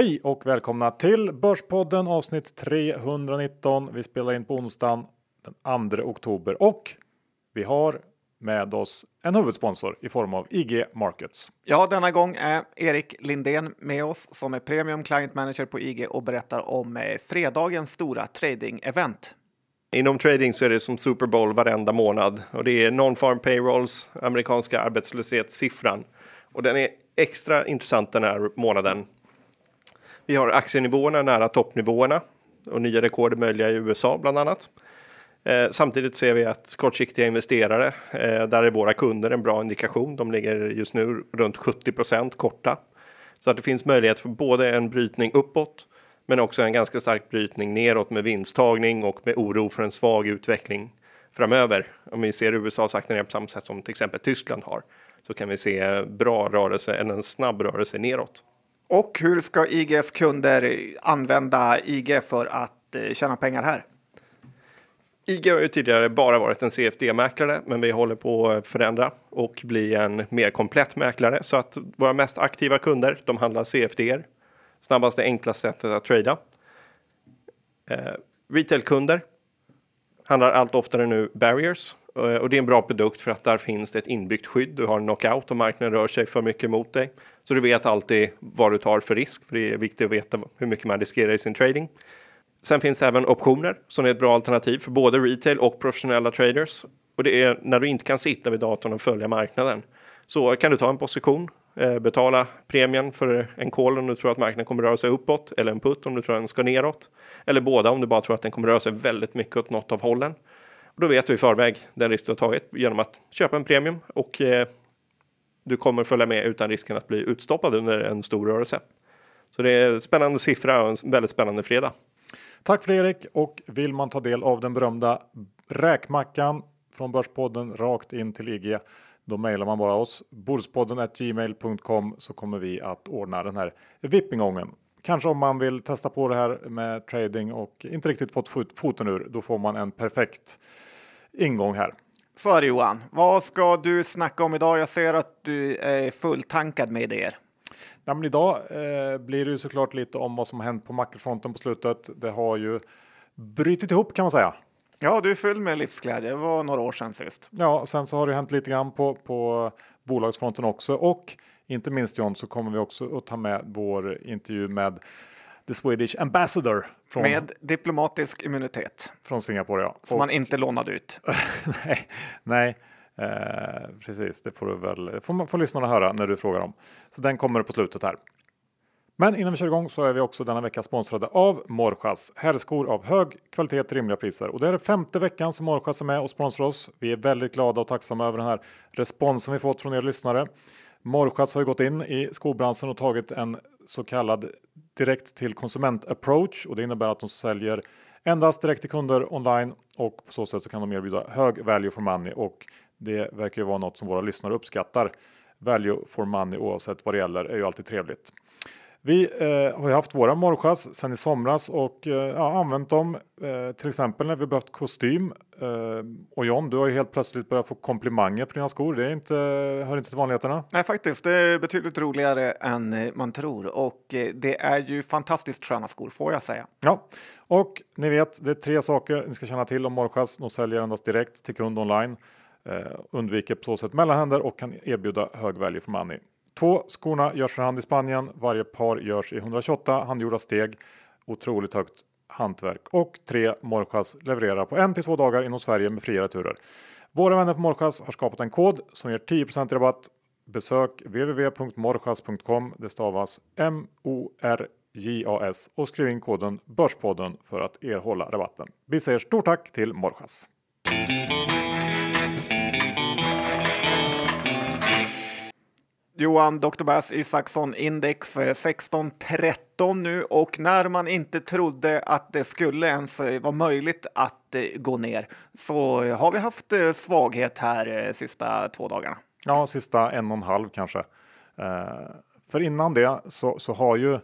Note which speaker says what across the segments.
Speaker 1: Hej och välkomna till Börspodden avsnitt 319. Vi spelar in på onsdagen den 2 oktober och vi har med oss en huvudsponsor i form av IG Markets.
Speaker 2: Ja, denna gång är Erik Lindén med oss som är Premium Client Manager på IG och berättar om eh, fredagens stora trading-event.
Speaker 3: Inom trading så är det som Super Bowl varenda månad och det är non-farm payrolls, amerikanska arbetslöshetssiffran och den är extra intressant den här månaden. Vi har aktienivåerna nära toppnivåerna och nya rekord är möjliga i USA bland annat. Eh, samtidigt ser vi att kortsiktiga investerare, eh, där är våra kunder en bra indikation. De ligger just nu runt 70% korta. Så att det finns möjlighet för både en brytning uppåt men också en ganska stark brytning neråt med vinsttagning och med oro för en svag utveckling framöver. Om vi ser USAs aktier ner på samma sätt som till exempel Tyskland har så kan vi se bra rörelse, eller en snabb rörelse neråt.
Speaker 2: Och hur ska IGs kunder använda IG för att eh, tjäna pengar här?
Speaker 3: IG har ju tidigare bara varit en CFD-mäklare, men vi håller på att förändra och bli en mer komplett mäklare så att våra mest aktiva kunder, de handlar CFD, snabbaste, enklaste sättet att trada. Eh, Retailkunder handlar allt oftare nu barriers eh, och det är en bra produkt för att där finns det ett inbyggt skydd. Du har en knockout om marknaden rör sig för mycket mot dig, så du vet alltid vad du tar för risk. För det är viktigt att veta hur mycket man riskerar i sin trading. Sen finns det även optioner som är ett bra alternativ för både retail och professionella traders. Och det är när du inte kan sitta vid datorn och följa marknaden. Så kan du ta en position, eh, betala premien för en call om du tror att marknaden kommer röra sig uppåt eller en put om du tror att den ska neråt. Eller båda om du bara tror att den kommer röra sig väldigt mycket åt något av hållen. Och då vet du i förväg den risk du har tagit genom att köpa en premium och eh, du kommer följa med utan risken att bli utstoppad under en stor rörelse. Så det är en spännande siffra och en väldigt spännande fredag.
Speaker 1: Tack för Erik och vill man ta del av den berömda räkmackan från Börspodden rakt in till IG då mejlar man bara oss bordspodden gmail.com så kommer vi att ordna den här vippingången. Kanske om man vill testa på det här med trading och inte riktigt fått foten ur, då får man en perfekt ingång här.
Speaker 2: Så är det Johan. Vad ska du snacka om idag? Jag ser att du är fulltankad med idéer.
Speaker 1: Ja, men idag eh, blir det ju såklart lite om vad som har hänt på makrofronten på slutet. Det har ju brutit ihop kan man säga.
Speaker 2: Ja, du är full med livsglädje. Det var några år sedan sist.
Speaker 1: Ja, sen så har det hänt lite grann på, på bolagsfronten också och inte minst John så kommer vi också att ta med vår intervju med The Swedish Ambassador.
Speaker 2: Från, med diplomatisk immunitet.
Speaker 1: Från Singapore ja.
Speaker 2: Som man inte lånade ut.
Speaker 1: nej, nej. Eh, precis, det får du väl får, får lyssnarna höra när du frågar om. Så den kommer på slutet här. Men innan vi kör igång så är vi också denna vecka sponsrade av Morjas. Herrskor av hög kvalitet till rimliga priser. Och det är femte veckan som Morjas är med och sponsrar oss. Vi är väldigt glada och tacksamma över den här responsen vi fått från er lyssnare. Morjas har ju gått in i skobranschen och tagit en så kallad direkt till konsument approach och det innebär att de säljer endast direkt till kunder online och på så sätt så kan de erbjuda hög value for money och det verkar ju vara något som våra lyssnare uppskattar. Value for money oavsett vad det gäller är ju alltid trevligt. Vi eh, har ju haft våra morgchass sedan i somras och eh, ja, använt dem eh, till exempel när vi behövt kostym. Eh, och John, du har ju helt plötsligt börjat få komplimanger för dina skor. Det är inte, hör inte till vanligheterna.
Speaker 2: Nej, faktiskt. Det är betydligt roligare än eh, man tror och eh, det är ju fantastiskt sköna skor får jag säga.
Speaker 1: Ja, och ni vet, det är tre saker ni ska känna till om morgchass. De säljer endast direkt till kund online. Undviker på så sätt mellanhänder och kan erbjuda hög value for money. Två skorna görs för hand i Spanien. Varje par görs i 128 handgjorda steg. Otroligt högt hantverk. Och tre Morjas levererar på en till två dagar inom Sverige med fria returer. Våra vänner på Morjas har skapat en kod som ger 10 rabatt. Besök www.morjas.com. Det stavas M-O-R-J-A-S och skriv in koden Börspodden för att erhålla rabatten. Vi säger stort tack till Morjas.
Speaker 2: Johan, Dr. Bass Isaksson index eh, 1613 nu och när man inte trodde att det skulle ens eh, vara möjligt att eh, gå ner så har vi haft svaghet här sista två dagarna.
Speaker 1: Ja, sista en och en halv kanske. För innan det så, så har ju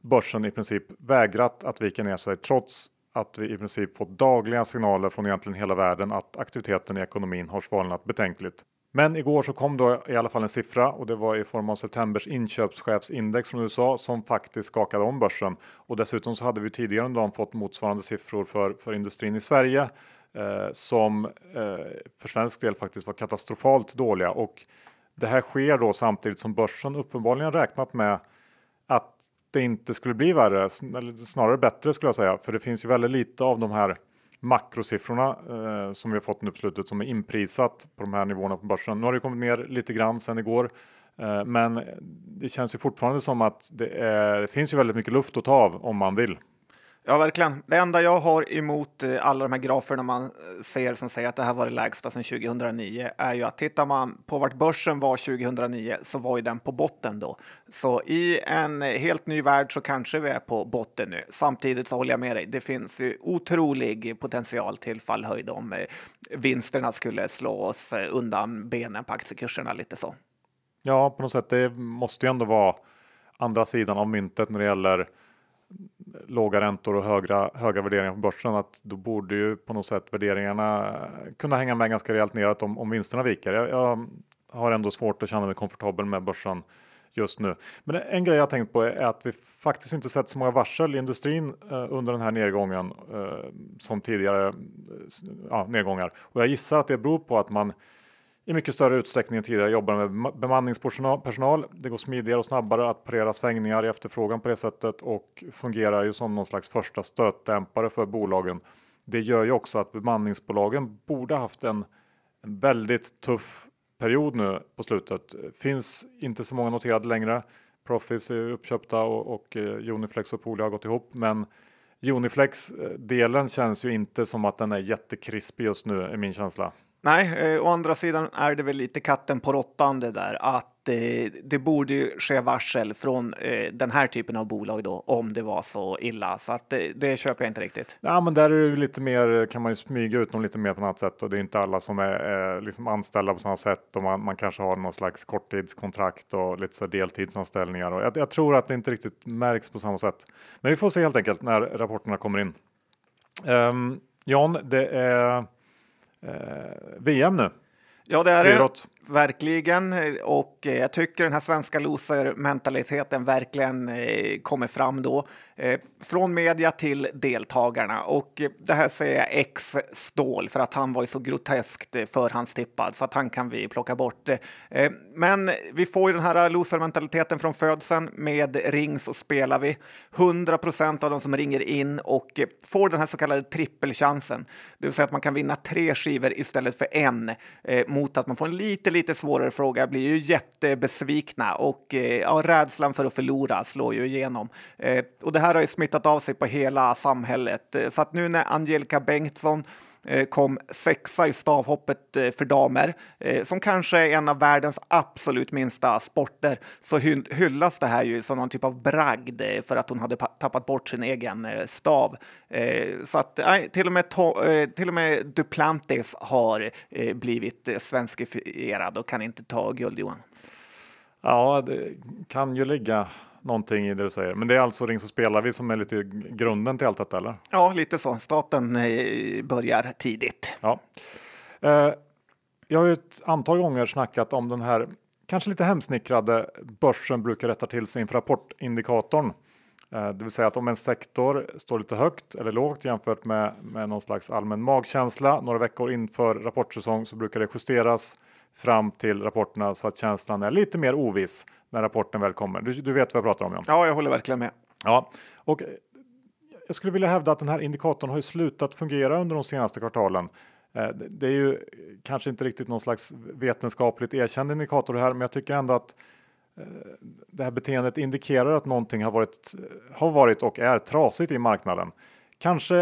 Speaker 1: börsen i princip vägrat att vika ner sig trots att vi i princip fått dagliga signaler från egentligen hela världen att aktiviteten i ekonomin har svalnat betänkligt. Men igår så kom då i alla fall en siffra och det var i form av septembers inköpschefsindex från USA som faktiskt skakade om börsen. Och dessutom så hade vi tidigare under dagen fått motsvarande siffror för, för industrin i Sverige eh, som eh, för svensk del faktiskt var katastrofalt dåliga. Och det här sker då samtidigt som börsen uppenbarligen räknat med att det inte skulle bli värre, eller snarare bättre skulle jag säga. För det finns ju väldigt lite av de här makrosiffrorna eh, som vi har fått nu på slutet som är inprisat på de här nivåerna på börsen. Nu har det kommit ner lite grann sen igår, eh, men det känns ju fortfarande som att det, är, det finns ju väldigt mycket luft att ta av om man vill.
Speaker 2: Ja, verkligen. Det enda jag har emot eh, alla de här graferna man eh, ser som säger att det här var det lägsta sedan 2009 är ju att tittar man på vart börsen var 2009 så var ju den på botten då. Så i en helt ny värld så kanske vi är på botten nu. Samtidigt så håller jag med dig. Det finns ju otrolig potential till fallhöjd om eh, vinsterna skulle slå oss undan benen på aktiekurserna lite så.
Speaker 1: Ja, på något sätt. Det måste ju ändå vara andra sidan av myntet när det gäller låga räntor och högra, höga värderingar på börsen att då borde ju på något sätt värderingarna kunna hänga med ganska rejält neråt om, om vinsterna viker. Jag, jag, har ändå svårt att känna mig komfortabel med börsen just nu. Men en grej jag tänkt på är att vi faktiskt inte sett så många varsel i industrin eh, under den här nedgången eh, som tidigare eh, ja, nedgångar. Och jag gissar att det beror på att man i mycket större utsträckning än tidigare jobbar med bemanningspersonal. Det går smidigare och snabbare att parera svängningar i efterfrågan på det sättet och fungerar ju som någon slags första stötdämpare för bolagen. Det gör ju också att bemanningsbolagen borde haft en, en väldigt tuff period nu på slutet. Finns inte så många noterade längre. Profits är uppköpta och, och eh, Uniflex och Poli har gått ihop, men Uniflex eh, delen känns ju inte som att den är jättekrispig just nu är min känsla.
Speaker 2: Nej, eh, å andra sidan är det väl lite katten på råttan det där att eh, det borde ju ske varsel från eh, den här typen av bolag då om det var så illa så att det, det köper jag inte riktigt.
Speaker 1: Ja, men där är det lite mer kan man ju smyga ut dem lite mer på något sätt och det är inte alla som är, är liksom anställda på samma sätt och man, man kanske har någon slags korttidskontrakt och lite så deltidsanställningar och jag, jag tror att det inte riktigt märks på samma sätt. Men vi får se helt enkelt när rapporterna kommer in. Um, John, det är eh, VM nu.
Speaker 2: Ja, det är det. Verkligen. Eh, och eh, jag tycker den här svenska loser-mentaliteten verkligen eh, kommer fram då. Från media till deltagarna. Och det här säger jag ex Stål för att han var ju så groteskt förhandstippad så att han kan vi plocka bort. Men vi får ju den här loser-mentaliteten från födseln. Med ring så spelar vi. 100 procent av de som ringer in och får den här så kallade trippelchansen. Det vill säga att man kan vinna tre skivor istället för en mot att man får en lite, lite svårare fråga blir ju jättebesvikna och eh, ja, rädslan för att förlora slår ju igenom. Eh, och det här har ju smittat av sig på hela samhället. Eh, så att nu när Angelica Bengtsson Eh, kom sexa i stavhoppet eh, för damer, eh, som kanske är en av världens absolut minsta sporter, så hyllas det här ju som någon typ av bragd för att hon hade tappat bort sin egen stav. Så att till och med, till och med Duplantis har blivit svenskifierad och kan inte ta guld, Johan.
Speaker 1: Ja, det kan ju ligga någonting i det du säger. Men det är alltså Ring så spelar vi som är lite grunden till allt detta eller?
Speaker 2: Ja, lite så. Staten eh, börjar tidigt.
Speaker 1: Ja. Eh, jag har ju ett antal gånger snackat om den här kanske lite hemsnickrade börsen brukar rätta till sig inför rapportindikatorn. Eh, det vill säga att om en sektor står lite högt eller lågt jämfört med, med någon slags allmän magkänsla några veckor inför rapportsäsong så brukar det justeras fram till rapporterna så att känslan är lite mer oviss när rapporten väl kommer. Du, du vet vad jag pratar om Jan?
Speaker 2: Ja, jag håller verkligen med.
Speaker 1: Ja, och jag skulle vilja hävda att den här indikatorn har ju slutat fungera under de senaste kvartalen. Eh, det är ju kanske inte riktigt någon slags vetenskapligt erkänd indikator här, men jag tycker ändå att eh, det här beteendet indikerar att någonting har varit, har varit och är trasigt i marknaden. Kanske,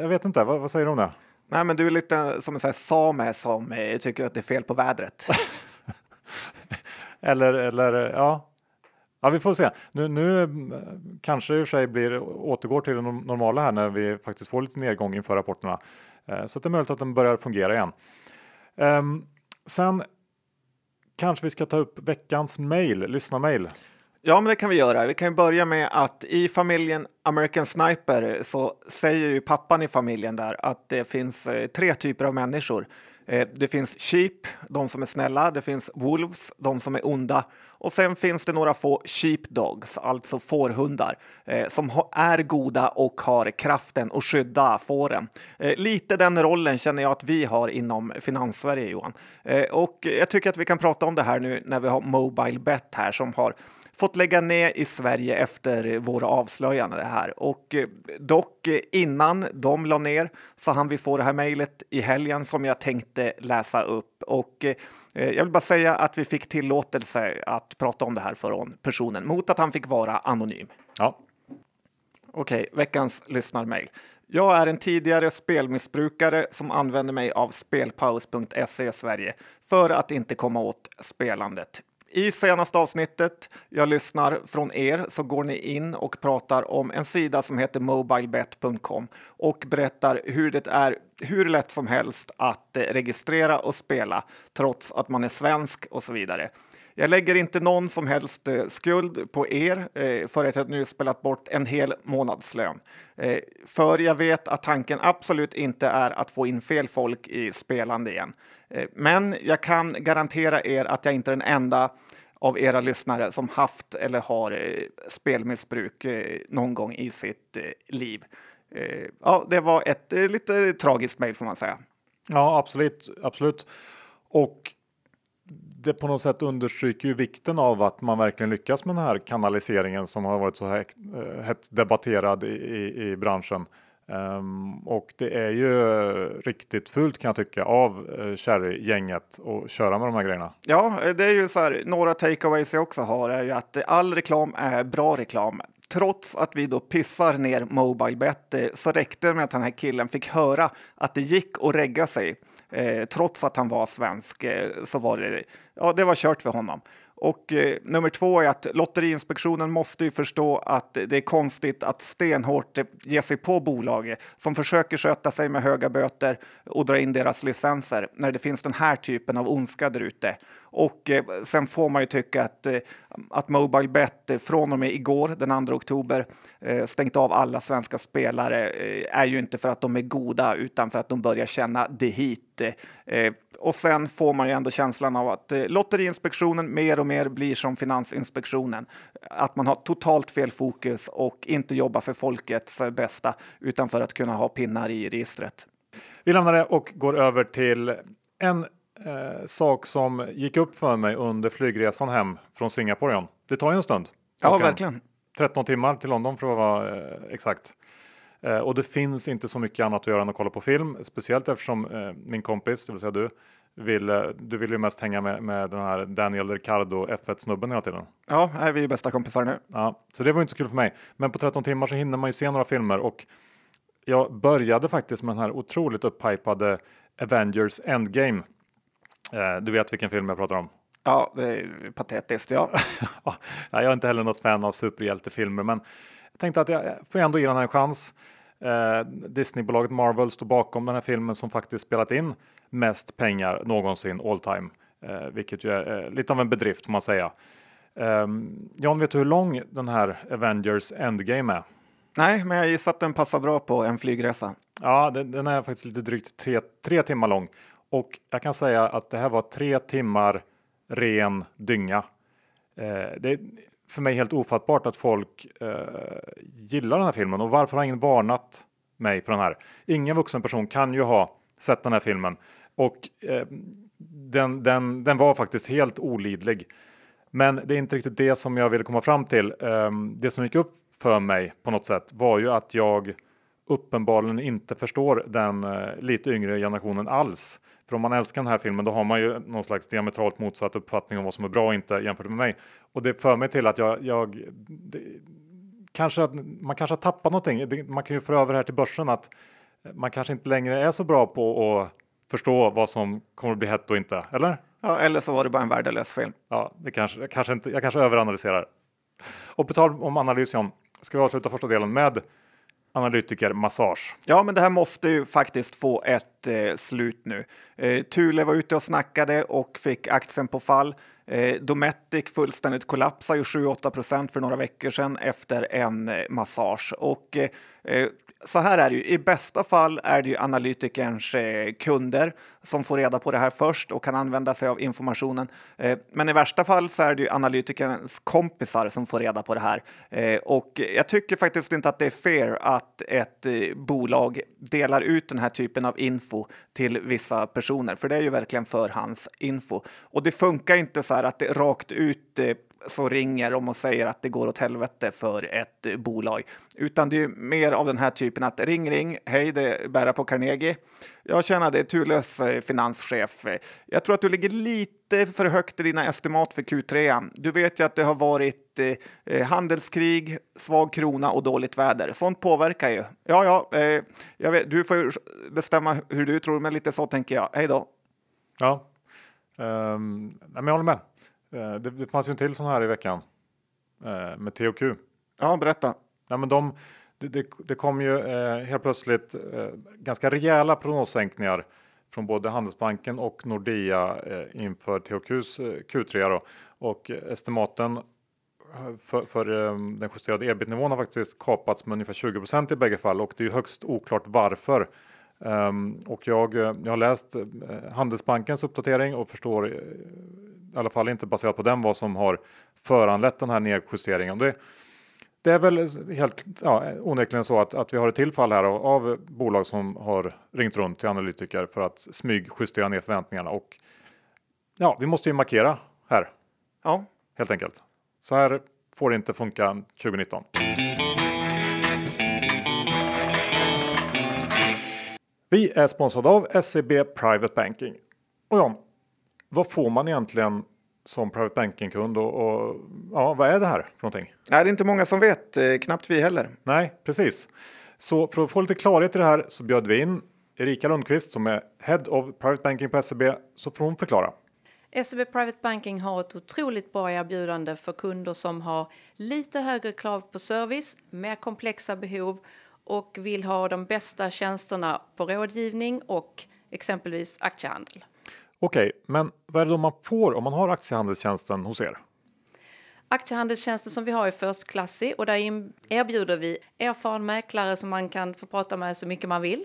Speaker 1: jag vet inte, vad, vad säger du om det?
Speaker 2: Nej, men du är lite som en sån same som eh, tycker att det är fel på vädret.
Speaker 1: eller, eller ja. Ja, vi får se. Nu, nu eh, kanske det i och för sig blir, återgår till det normala här när vi faktiskt får lite nedgång inför rapporterna. Eh, så så det är möjligt att den börjar fungera igen. Ehm, sen kanske vi ska ta upp veckans mail, lyssna mail.
Speaker 2: Ja, men det kan vi göra. Vi kan börja med att i familjen American Sniper så säger ju pappan i familjen där att det finns eh, tre typer av människor. Eh, det finns sheep, de som är snälla. Det finns wolves, de som är onda. Och sen finns det några få sheepdogs, alltså fårhundar, eh, som är goda och har kraften att skydda fåren. Eh, lite den rollen känner jag att vi har inom Finanssverige, Johan. Eh, och jag tycker att vi kan prata om det här nu när vi har Mobile Bet här som har fått lägga ner i Sverige efter våra avslöjanden här. Och eh, dock eh, innan de la ner så hann vi få det här mejlet i helgen som jag tänkte läsa upp. Och eh, jag vill bara säga att vi fick tillåtelse att prata om det här från personen mot att han fick vara anonym.
Speaker 1: Ja.
Speaker 2: Okej, veckans lyssnarmail. Jag är en tidigare spelmissbrukare som använder mig av spelpaus.se Sverige för att inte komma åt spelandet. I senaste avsnittet jag lyssnar från er så går ni in och pratar om en sida som heter mobilebet.com och berättar hur det är hur lätt som helst att eh, registrera och spela trots att man är svensk och så vidare. Jag lägger inte någon som helst eh, skuld på er eh, för att jag nu spelat bort en hel månadslön. Eh, för jag vet att tanken absolut inte är att få in fel folk i spelande igen. Men jag kan garantera er att jag inte är den enda av era lyssnare som haft eller har spelmissbruk någon gång i sitt liv. Ja, det var ett lite tragiskt mejl får man säga.
Speaker 1: Ja, absolut, absolut. Och det på något sätt understryker ju vikten av att man verkligen lyckas med den här kanaliseringen som har varit så eh, hett debatterad i, i, i branschen. Um, och det är ju riktigt fult kan jag tycka av eh, Cherry-gänget att köra med de här grejerna.
Speaker 2: Ja, det är ju så här, några takeaways jag också har är ju att all reklam är bra reklam. Trots att vi då pissar ner Mobilebet eh, så räckte det med att den här killen fick höra att det gick att regga sig. Eh, trots att han var svensk eh, så var det, ja, det var kört för honom. Och eh, nummer två är att Lotteriinspektionen måste ju förstå att det är konstigt att stenhårt eh, ge sig på bolag som försöker sköta sig med höga böter och dra in deras licenser när det finns den här typen av ondska där ute. Och eh, sen får man ju tycka att, eh, att Mobilebet eh, från och med igår, den 2 oktober, eh, stängt av alla svenska spelare eh, är ju inte för att de är goda utan för att de börjar känna det hit. Eh, och sen får man ju ändå känslan av att eh, Lotteriinspektionen mer och mer blir som Finansinspektionen. Att man har totalt fel fokus och inte jobbar för folkets bästa utan för att kunna ha pinnar i registret.
Speaker 1: Vi lämnar det och går över till en eh, sak som gick upp för mig under flygresan hem från Singapore. Det tar ju en stund.
Speaker 2: Ja, verkligen.
Speaker 1: 13 timmar till London för att vara eh, exakt. Eh, och det finns inte så mycket annat att göra än att kolla på film, speciellt eftersom eh, min kompis, det vill säga du, vill, eh, du vill ju mest hänga med, med den här Daniel Ricardo F1-snubben hela tiden.
Speaker 2: Ja, är vi är bästa kompisar nu.
Speaker 1: Ja, så det var inte så kul för mig. Men på 13 timmar så hinner man ju se några filmer och jag började faktiskt med den här otroligt upphypade Avengers Endgame. Eh, du vet vilken film jag pratar om?
Speaker 2: Ja, det är patetiskt. Ja.
Speaker 1: ja, jag är inte heller något fan av superhjältefilmer, men jag tänkte att jag får ändå ge den här en chans. Eh, Disneybolaget Marvel står bakom den här filmen som faktiskt spelat in mest pengar någonsin all time, eh, vilket ju är eh, lite av en bedrift får man säga. Um, John, vet du hur lång den här Avengers Endgame är?
Speaker 2: Nej, men jag gissar att den passar bra på en flygresa.
Speaker 1: Ja, den, den är faktiskt lite drygt tre, tre timmar lång och jag kan säga att det här var tre timmar ren dynga. Eh, det för mig helt ofattbart att folk eh, gillar den här filmen och varför har ingen varnat mig för den här? Ingen vuxen person kan ju ha sett den här filmen och eh, den, den, den var faktiskt helt olidlig. Men det är inte riktigt det som jag ville komma fram till. Eh, det som gick upp för mig på något sätt var ju att jag uppenbarligen inte förstår den eh, lite yngre generationen alls. För om man älskar den här filmen då har man ju någon slags diametralt motsatt uppfattning om vad som är bra och inte jämfört med mig. Och det för mig till att jag, jag det, kanske att man kanske har tappat någonting. Man kan ju föra över det här till börsen att man kanske inte längre är så bra på att förstå vad som kommer att bli hett och inte, eller?
Speaker 2: Ja, eller så var det bara en värdelös film.
Speaker 1: Ja, det kanske, kanske inte, jag kanske överanalyserar. Och på tal om analys, John, ska vi avsluta första delen med analytiker massage.
Speaker 2: Ja, men det här måste ju faktiskt få ett eh, slut nu. Eh, Thule var ute och snackade och fick aktien på fall. Eh, Dometic fullständigt kollapsade ju 7-8 procent för några veckor sedan efter en eh, massage och eh, Eh, så här är det ju, i bästa fall är det ju analytikerns eh, kunder som får reda på det här först och kan använda sig av informationen. Eh, men i värsta fall så är det ju analytikerns kompisar som får reda på det här. Och jag tycker faktiskt inte att det är fair att ett bolag delar ut den här typen av info till vissa personer, för det är ju verkligen förhandsinfo. Och det funkar inte så här att det rakt ut som ringer om och säger att det går åt helvete för ett eh, bolag. Utan det är mer av den här typen att ring, ring, hej, det är Berra på Carnegie. Jag känner det är Turlös eh, finanschef. Jag tror att du ligger lite för högt i dina estimat för Q3. Du vet ju att det har varit eh, eh, handelskrig, svag krona och dåligt väder. Sånt påverkar ju. Ja, ja, eh, jag vet, du får bestämma hur du tror, men lite så tänker jag. Hej då.
Speaker 1: Ja, um, men jag håller med. Eh, det, det fanns ju en till sån här i veckan eh, med THQ.
Speaker 2: Ja, berätta.
Speaker 1: Nej, men de, det, det, det kom ju eh, helt plötsligt ganska rejäla prognossänkningar från både Handelsbanken och Nordea inför THQs eh, Q3 då. och estimaten för, för den justerade ebit-nivån har faktiskt kapats med ungefär 20% i bägge fall och det är högst oklart varför. Um, och jag, jag har läst uh, Handelsbankens uppdatering och förstår uh, i alla fall inte baserat på den vad som har föranlett den här nedjusteringen. Det, det är väl helt ja, onekligen så att, att vi har ett tillfall här av, av bolag som har ringt runt till analytiker för att smygjustera ner förväntningarna och ja, vi måste ju markera här.
Speaker 2: Ja,
Speaker 1: helt enkelt. Så här får det inte funka 2019. Vi är sponsrade av SEB Private Banking. Och John, vad får man egentligen som Private Banking-kund och, och, ja, vad är det här för någonting?
Speaker 2: Nej, det är inte många som vet, eh, knappt vi heller.
Speaker 1: Nej, precis. Så för att få lite klarhet i det här så bjöd vi in Erika Lundqvist som är Head of Private Banking på SEB så får hon förklara.
Speaker 4: SEB Private Banking har ett otroligt bra erbjudande för kunder som har lite högre krav på service, mer komplexa behov och vill ha de bästa tjänsterna på rådgivning och exempelvis aktiehandel.
Speaker 1: Okej, men vad är det då man får om man har aktiehandelstjänsten hos er?
Speaker 4: Aktiehandelstjänsten som vi har är förstklassig och där erbjuder vi erfaren mäklare som man kan få prata med så mycket man vill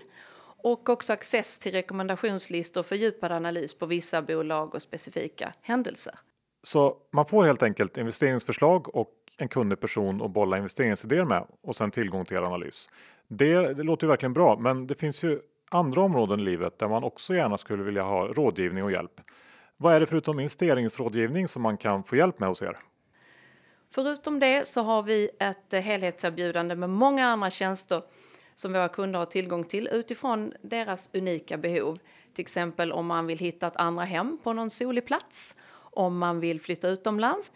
Speaker 4: och också access till rekommendationslistor och fördjupad analys på vissa bolag och specifika händelser.
Speaker 1: Så man får helt enkelt investeringsförslag och en kunnig person att bolla investeringsidéer med och sen tillgång till er analys. Det, det låter ju verkligen bra, men det finns ju andra områden i livet där man också gärna skulle vilja ha rådgivning och hjälp. Vad är det förutom investeringsrådgivning som man kan få hjälp med hos er?
Speaker 4: Förutom det så har vi ett helhetserbjudande med många andra tjänster som våra kunder har tillgång till utifrån deras unika behov. Till exempel om man vill hitta ett andra hem på någon solig plats, om man vill flytta utomlands,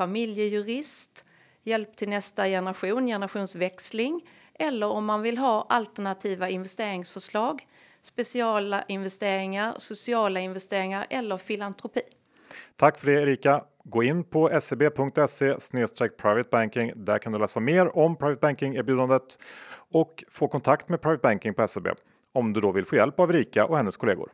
Speaker 4: familjejurist, hjälp till nästa generation, generationsväxling, eller om man vill ha alternativa investeringsförslag, speciala investeringar, sociala investeringar eller filantropi.
Speaker 1: Tack för det Erika. Gå in på seb.se private banking. Där kan du läsa mer om private banking erbjudandet och få kontakt med private banking på SEB om du då vill få hjälp av Erika och hennes kollegor.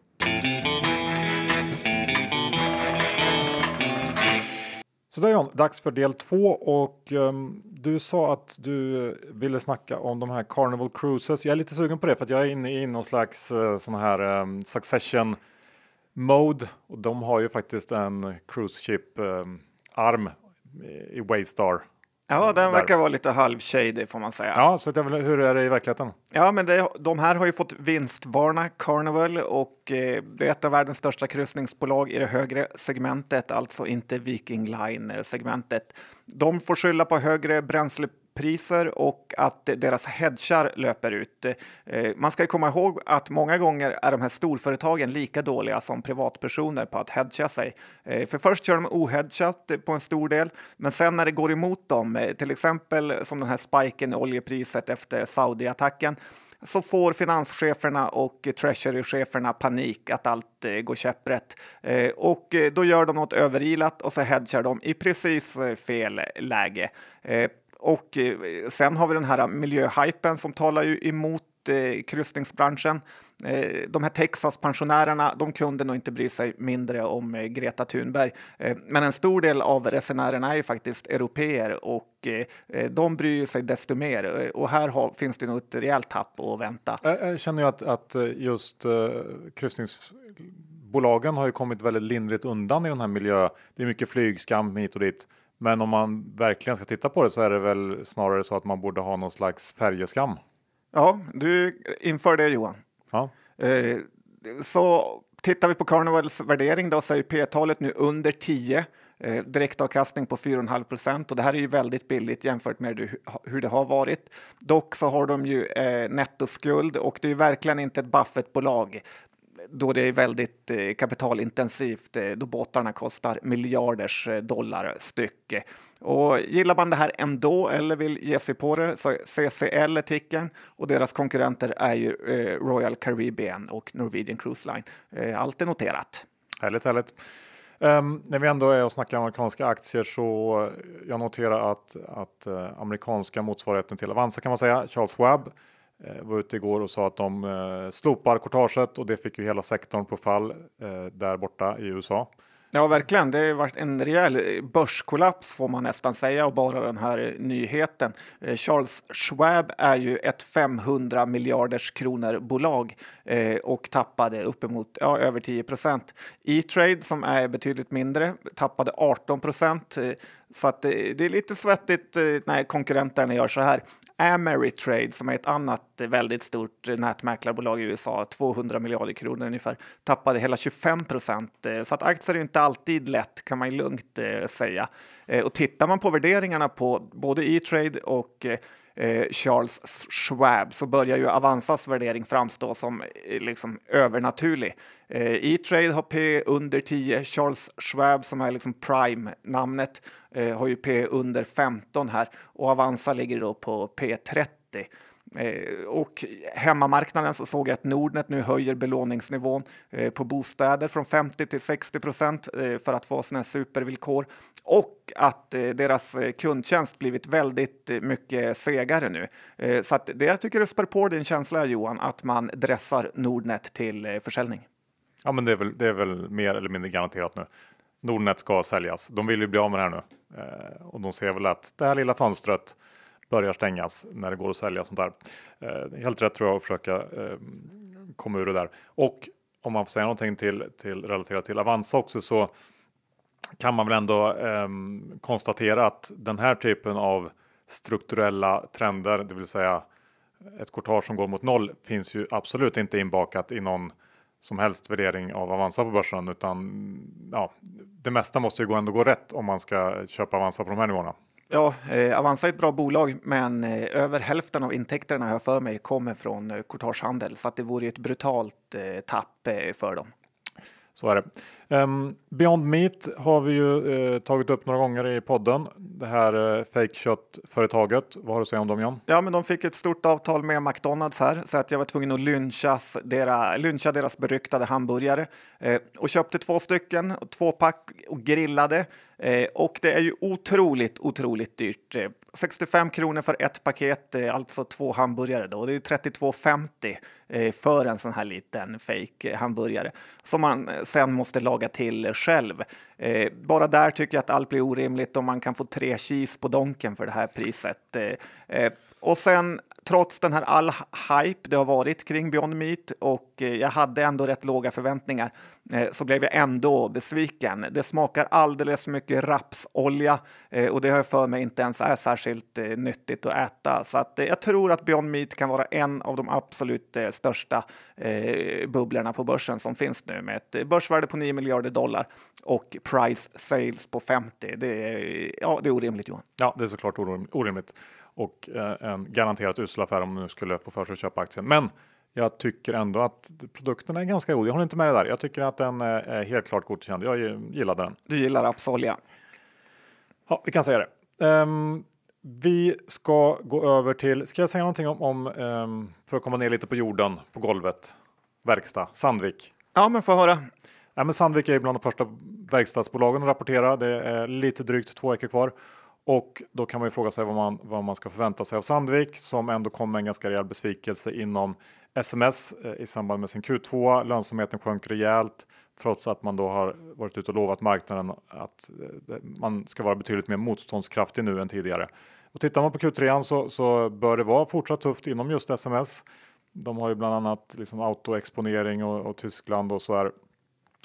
Speaker 1: Så där John, dags för del två. Och um, du sa att du ville snacka om de här Carnival Cruises. Jag är lite sugen på det för att jag är inne i någon slags uh, sån här um, succession mode. Och de har ju faktiskt en cruise ship um, arm i Waystar.
Speaker 2: Ja, den verkar vara lite halvshady får man säga.
Speaker 1: Ja, så hur är det i verkligheten?
Speaker 2: Ja, men det, de här har ju fått vinstvarna Carnival och eh, det är ett av världens största kryssningsbolag i det högre segmentet, alltså inte Viking Line-segmentet. De får skylla på högre bränsle priser och att deras hedgar löper ut. Eh, man ska komma ihåg att många gånger är de här storföretagen lika dåliga som privatpersoner på att hedga sig. Eh, för först kör de ohedgat på en stor del, men sen när det går emot dem, eh, till exempel som den här spiken i oljepriset efter Saudi-attacken, så får finanscheferna och treasury-cheferna panik att allt eh, går käpprätt. Eh, och då gör de något överilat och så hedgar de i precis fel läge. Och eh, sen har vi den här miljöhypen som talar ju emot eh, kryssningsbranschen. Eh, de här Texas-pensionärerna, de kunde nog inte bry sig mindre om eh, Greta Thunberg. Eh, men en stor del av resenärerna är ju faktiskt europeer och eh, eh de bryr sig desto mer. Eh, och här har, finns det nog ett rejält tapp att vänta.
Speaker 1: Jag, känner ju att, att eh, just bolagen kryssningsbolagen har ju kommit väldigt lindrigt undan i den här miljön. Det är mycket flygskam hit och dit. Men om man verkligen ska titta på det så är det väl snarare så att man borde ha någon slags färjeskam.
Speaker 2: Ja, du inför det Johan.
Speaker 1: Ja.
Speaker 2: Eh, så tittar vi på Carnivals värdering då så är P-talet nu under 10. Eh, direktavkastning på 4,5 procent och det här är ju väldigt billigt jämfört med hur det har varit. Dock så har de ju eh, nettoskuld och det är verkligen inte ett Buffett-bolag då det är väldigt eh, kapitalintensivt, eh, då båtarna kostar miljarders eh, dollar styck. Och gillar man det här ändå eller vill ge sig på det så CCL är tickern och deras konkurrenter är ju Royal Caribbean och Norwegian Cruise Line. allt är noterat.
Speaker 1: Härligt, härligt. Um, när vi ändå är och snackar amerikanska aktier så jag noterar att, att uh, amerikanska motsvarigheten till Avanza kan man säga, Charles Schwab Eh, var ute igår och sa att de eh, slopar courtaget och det fick ju hela sektorn på fall eh, där borta i USA.
Speaker 2: Ja, verkligen. Det har varit en rejäl börskollaps får man nästan säga och bara den här nyheten. Eh, Charles Schwab är ju ett 500 miljarders kronor bolag och tappade uppemot ja, över 10 procent. E-trade som är betydligt mindre tappade 18 procent. Så att det, är lite svettigt eh, när konkurrenterna gör så här. Ameritrade som är ett annat väldigt stort nätmäklarbolag i USA, 200 miljarder kronor ungefär, tappade hela 25 procent. Eh, så att aktier är inte alltid lätt kan man lugnt eh, säga. Och tittar man på värderingarna på både E-trade och Eh, Charles Schwab så börjar ju Avanzas värdering framstå som eh, liksom övernaturlig. Eh, E-trade har P under 10, Charles Schwab som är liksom prime-namnet har ju P under 15 här och Avanza ligger då på P30. Eh, och hemmamarknaden så såg jag att Nordnet nu höjer belåningsnivån eh, på bostäder från 50 till 60 procent eh, för att få sina supervillkor och att deras kundtjänst blivit väldigt mycket segare nu. så att det jag tycker det spär på din känsla Johan att man dressar Nordnet till försäljning.
Speaker 1: Ja, men det är, väl, det är väl mer eller mindre garanterat nu. Nordnet ska säljas. De vill ju bli av med det här nu och de ser väl att det här lilla fönstret börjar stängas när det går att sälja sånt där. Eh, helt rätt tror jag att försöka eh, komma ur det där. Och om man får säga någonting till, till relaterat till Avanza också så kan man väl ändå eh, konstatera att den här typen av strukturella trender, det vill säga ett courtage som går mot noll, finns ju absolut inte inbakat i någon som helst värdering av Avanza på börsen utan ja, det mesta måste ju gå ändå gå rätt om man ska köpa Avanza på de här nivåerna.
Speaker 2: Ja, eh, Avanza är ett bra bolag, men eh, över hälften av intäkterna har jag för mig kommer från eh, courtagehandel så att det vore ett brutalt eh, tapp eh, för dem.
Speaker 1: Så är det. Um, Beyond Meat har vi ju uh, tagit upp några gånger i podden. Det här uh, fake köttföretaget. Vad har du att säga om dem John?
Speaker 2: Ja, men de fick ett stort avtal med McDonalds här så att jag var tvungen att lynchas dera, lyncha deras beryktade hamburgare uh, och köpte två stycken, två pack och grillade. och det är ju otroligt, otroligt dyrt. 65 kronor för ett paket, alltså två hamburgare. Då. Det är 32,50 Eh, för en sån här liten fake hamburgare som man eh, sen måste laga till själv. Eh, bara där tycker jag att allt blir orimligt om man kan få tre cheese på donken för det här priset. Och sen trots den här all hype det har varit kring Beyond Meat och jag hade ändå rätt låga förväntningar så blev jag ändå besviken. Det smakar alldeles för mycket rapsolja och det har jag för mig inte ens är särskilt nyttigt att äta. Så att jag tror att Beyond Meat kan vara en av de absolut största bubblorna på börsen som finns nu med ett börsvärde på 9 miljarder dollar och price sales på 50. Det är, ja, det är orimligt Johan.
Speaker 1: Ja, det är såklart orimligt och eh, en garanterat usel affär om man nu skulle få för sig att köpa aktien. Men jag tycker ändå att produkten är ganska god. Jag håller inte med dig där. Jag tycker att den är helt klart godkänd. Jag gillade den.
Speaker 2: Du gillar Absolia?
Speaker 1: Ja, vi kan säga det. Um, vi ska gå över till, ska jag säga någonting om, om um, för att komma ner lite på jorden, på golvet, verkstad, Sandvik.
Speaker 2: Ja, men få höra.
Speaker 1: Ja, men Sandvik är bland de första verkstadsbolagen att rapportera. Det är lite drygt två veckor kvar Och då kan man ju fråga sig vad man, vad man ska förvänta sig av Sandvik som ändå kom med en ganska rejäl besvikelse inom sms eh, i samband med sin Q2. Lönsamheten sjönk rejält trots att man då har varit ute och lovat marknaden att eh, man ska vara betydligt mer motståndskraftig nu än tidigare. Och tittar man på Q3 så, så bör det vara fortsatt tufft inom just sms. De har ju bland annat liksom autoexponering och, och Tyskland och så är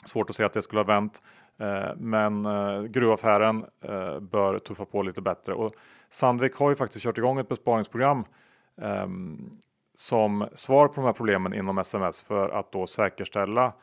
Speaker 1: svårt att se att det skulle ha vänt. Eh, men eh, gruvaffären eh, bör tuffa på lite bättre och Sandvik har ju faktiskt kört igång ett besparingsprogram ehm, som svar på de här problemen inom sms för att då säkerställa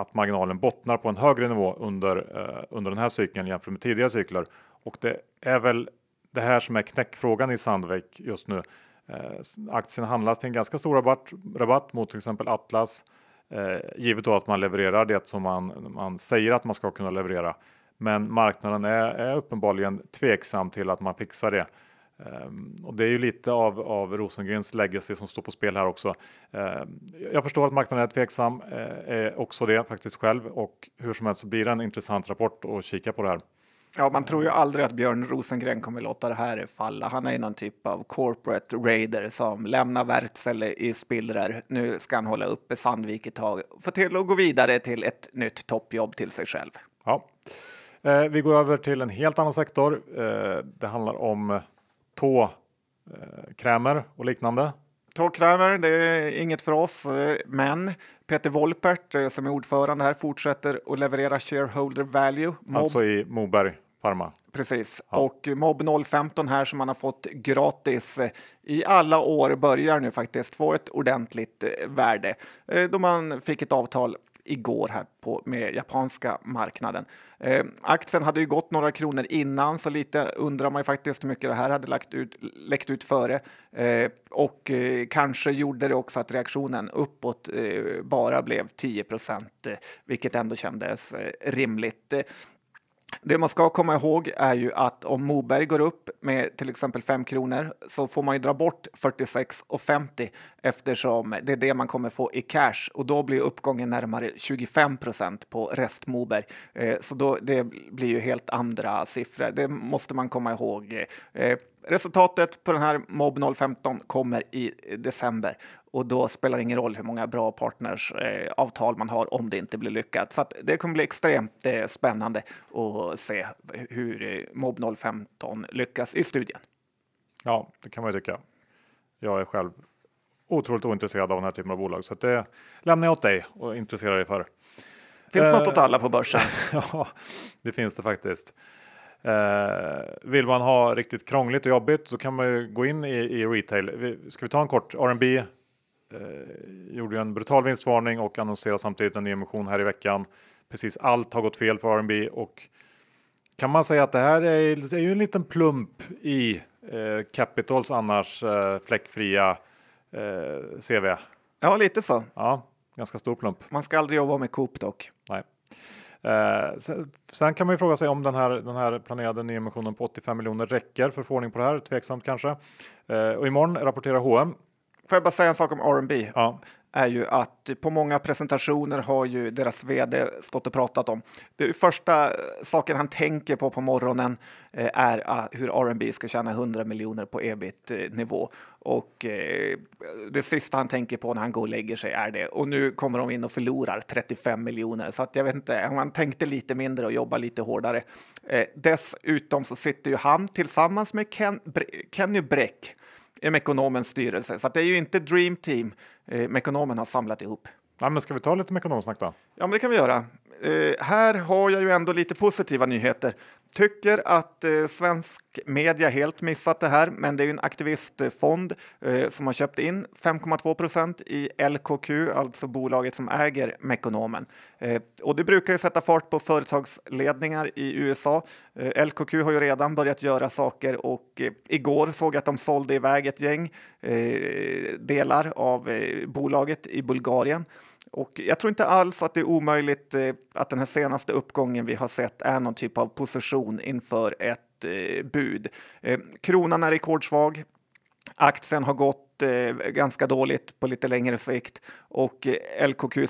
Speaker 1: att marginalen bottnar på en högre nivå under, eh, under den här cykeln jämfört med tidigare cykler. Och det är väl det här som är knäckfrågan i Sandvik just nu. Eh, aktien handlas till en ganska stor rabatt, rabatt mot till exempel Atlas Eh, givet då att man levererar det som man, man säger att man ska kunna leverera. Men marknaden är, är uppenbarligen tveksam till att man fixar det. Um, och det är ju lite av, av Rosengrens legacy som står på spel här också. Um, jag förstår att marknaden är tveksam, uh, är också det faktiskt själv och hur som helst så blir det en intressant rapport att kika på det här.
Speaker 2: Ja, man tror ju aldrig att Björn Rosengren kommer låta det här falla. Han är ju någon typ av corporate raider som lämnar Wärtsilä i spillror. Nu ska han hålla uppe Sandvik ett tag, få till att gå vidare till ett nytt toppjobb till sig själv.
Speaker 1: Ja, eh, vi går över till en helt annan sektor. Eh, det handlar om tåkrämer och liknande.
Speaker 2: Tåkrämer, det är inget för oss, eh, men Peter Wolpert eh, som är ordförande här fortsätter att leverera shareholder value.
Speaker 1: Mob. Alltså i Moberg Pharma.
Speaker 2: Precis, ja. och Mob 015 här som man har fått gratis eh, i alla år börjar nu faktiskt få ett ordentligt värde då man fick ett avtal igår här på, med japanska marknaden. Eh, aktien hade ju gått några kronor innan, så lite undrar man ju faktiskt hur mycket det här hade lagt ut, läckt ut före. Eh, och eh, kanske gjorde det också att reaktionen uppåt eh, bara blev 10 procent, eh, vilket ändå kändes eh, rimligt. Eh, det man ska komma ihåg är ju att om Moberg går upp med till exempel 5 kronor så får man ju dra bort 46,50 eftersom det är det man kommer få i cash och då blir uppgången närmare 25 procent på rest Moberg. Eh, så då, det blir ju helt andra siffror. Det måste man komma ihåg. Eh, resultatet på den här Mob 015 kommer i december och då spelar det ingen roll hur många bra partnersavtal eh, man har om det inte blir lyckat. Så det kommer bli extremt eh, spännande att se hur eh, Mob 015 lyckas i studien.
Speaker 1: Ja, det kan man ju tycka. Jag är själv otroligt ointresserad av den här typen av bolag så det lämnar jag åt dig och intresserar dig för.
Speaker 2: Finns eh, något åt alla på börsen?
Speaker 1: ja, det finns det faktiskt. Eh, vill man ha riktigt krångligt och jobbigt så kan man ju gå in i, i retail. Ska vi ta en kort R&B gjorde en brutal vinstvarning och annonserade samtidigt en nyemission här i veckan. Precis allt har gått fel för R&B och kan man säga att det här är, är ju en liten plump i eh, Capitals annars eh, fläckfria eh, CV.
Speaker 2: Ja, lite så.
Speaker 1: Ja, ganska stor plump.
Speaker 2: Man ska aldrig jobba med Coop dock.
Speaker 1: Nej. Eh, sen, sen, kan man ju fråga sig om den här, den här planerade nyemissionen på 85 miljoner räcker för att få ordning på det här. Tveksamt kanske. Eh, och imorgon rapporterar H&M
Speaker 2: Får jag bara säga en sak om R&B? Ja. är ju att på många presentationer har ju deras vd stått och pratat om. Det första saken han tänker på på morgonen eh, är ah, hur R&B ska tjäna 100 miljoner på ebit-nivå. Och eh, det sista han tänker på när han går och lägger sig är det. Och nu kommer de in och förlorar 35 miljoner. Så att jag vet inte, om han tänkte lite mindre och jobba lite hårdare. Eh, dessutom så sitter ju han tillsammans med Ken, Kenny Bräck Mekonomens styrelse. Så det är ju inte Dream Team eh, Mekonomen har samlat ihop.
Speaker 1: Ja, men ska vi ta lite Mekonomsnack då?
Speaker 2: Ja, men det kan vi göra. Eh, här har jag ju ändå lite positiva nyheter. Tycker att eh, svensk media helt missat det här, men det är ju en aktivistfond eh, som har köpt in 5,2 procent i LKQ, alltså bolaget som äger Mekonomen. Eh, och det brukar ju sätta fart på företagsledningar i USA. Eh, LKQ har ju redan börjat göra saker och eh, igår såg jag att de sålde iväg ett gäng eh, delar av eh, bolaget i Bulgarien. Och jag tror inte alls att det är omöjligt eh, att den här senaste uppgången vi har sett är någon typ av position inför ett eh, bud. Eh, kronan är rekordsvag. Aktien har gått ganska dåligt på lite längre sikt och LKQ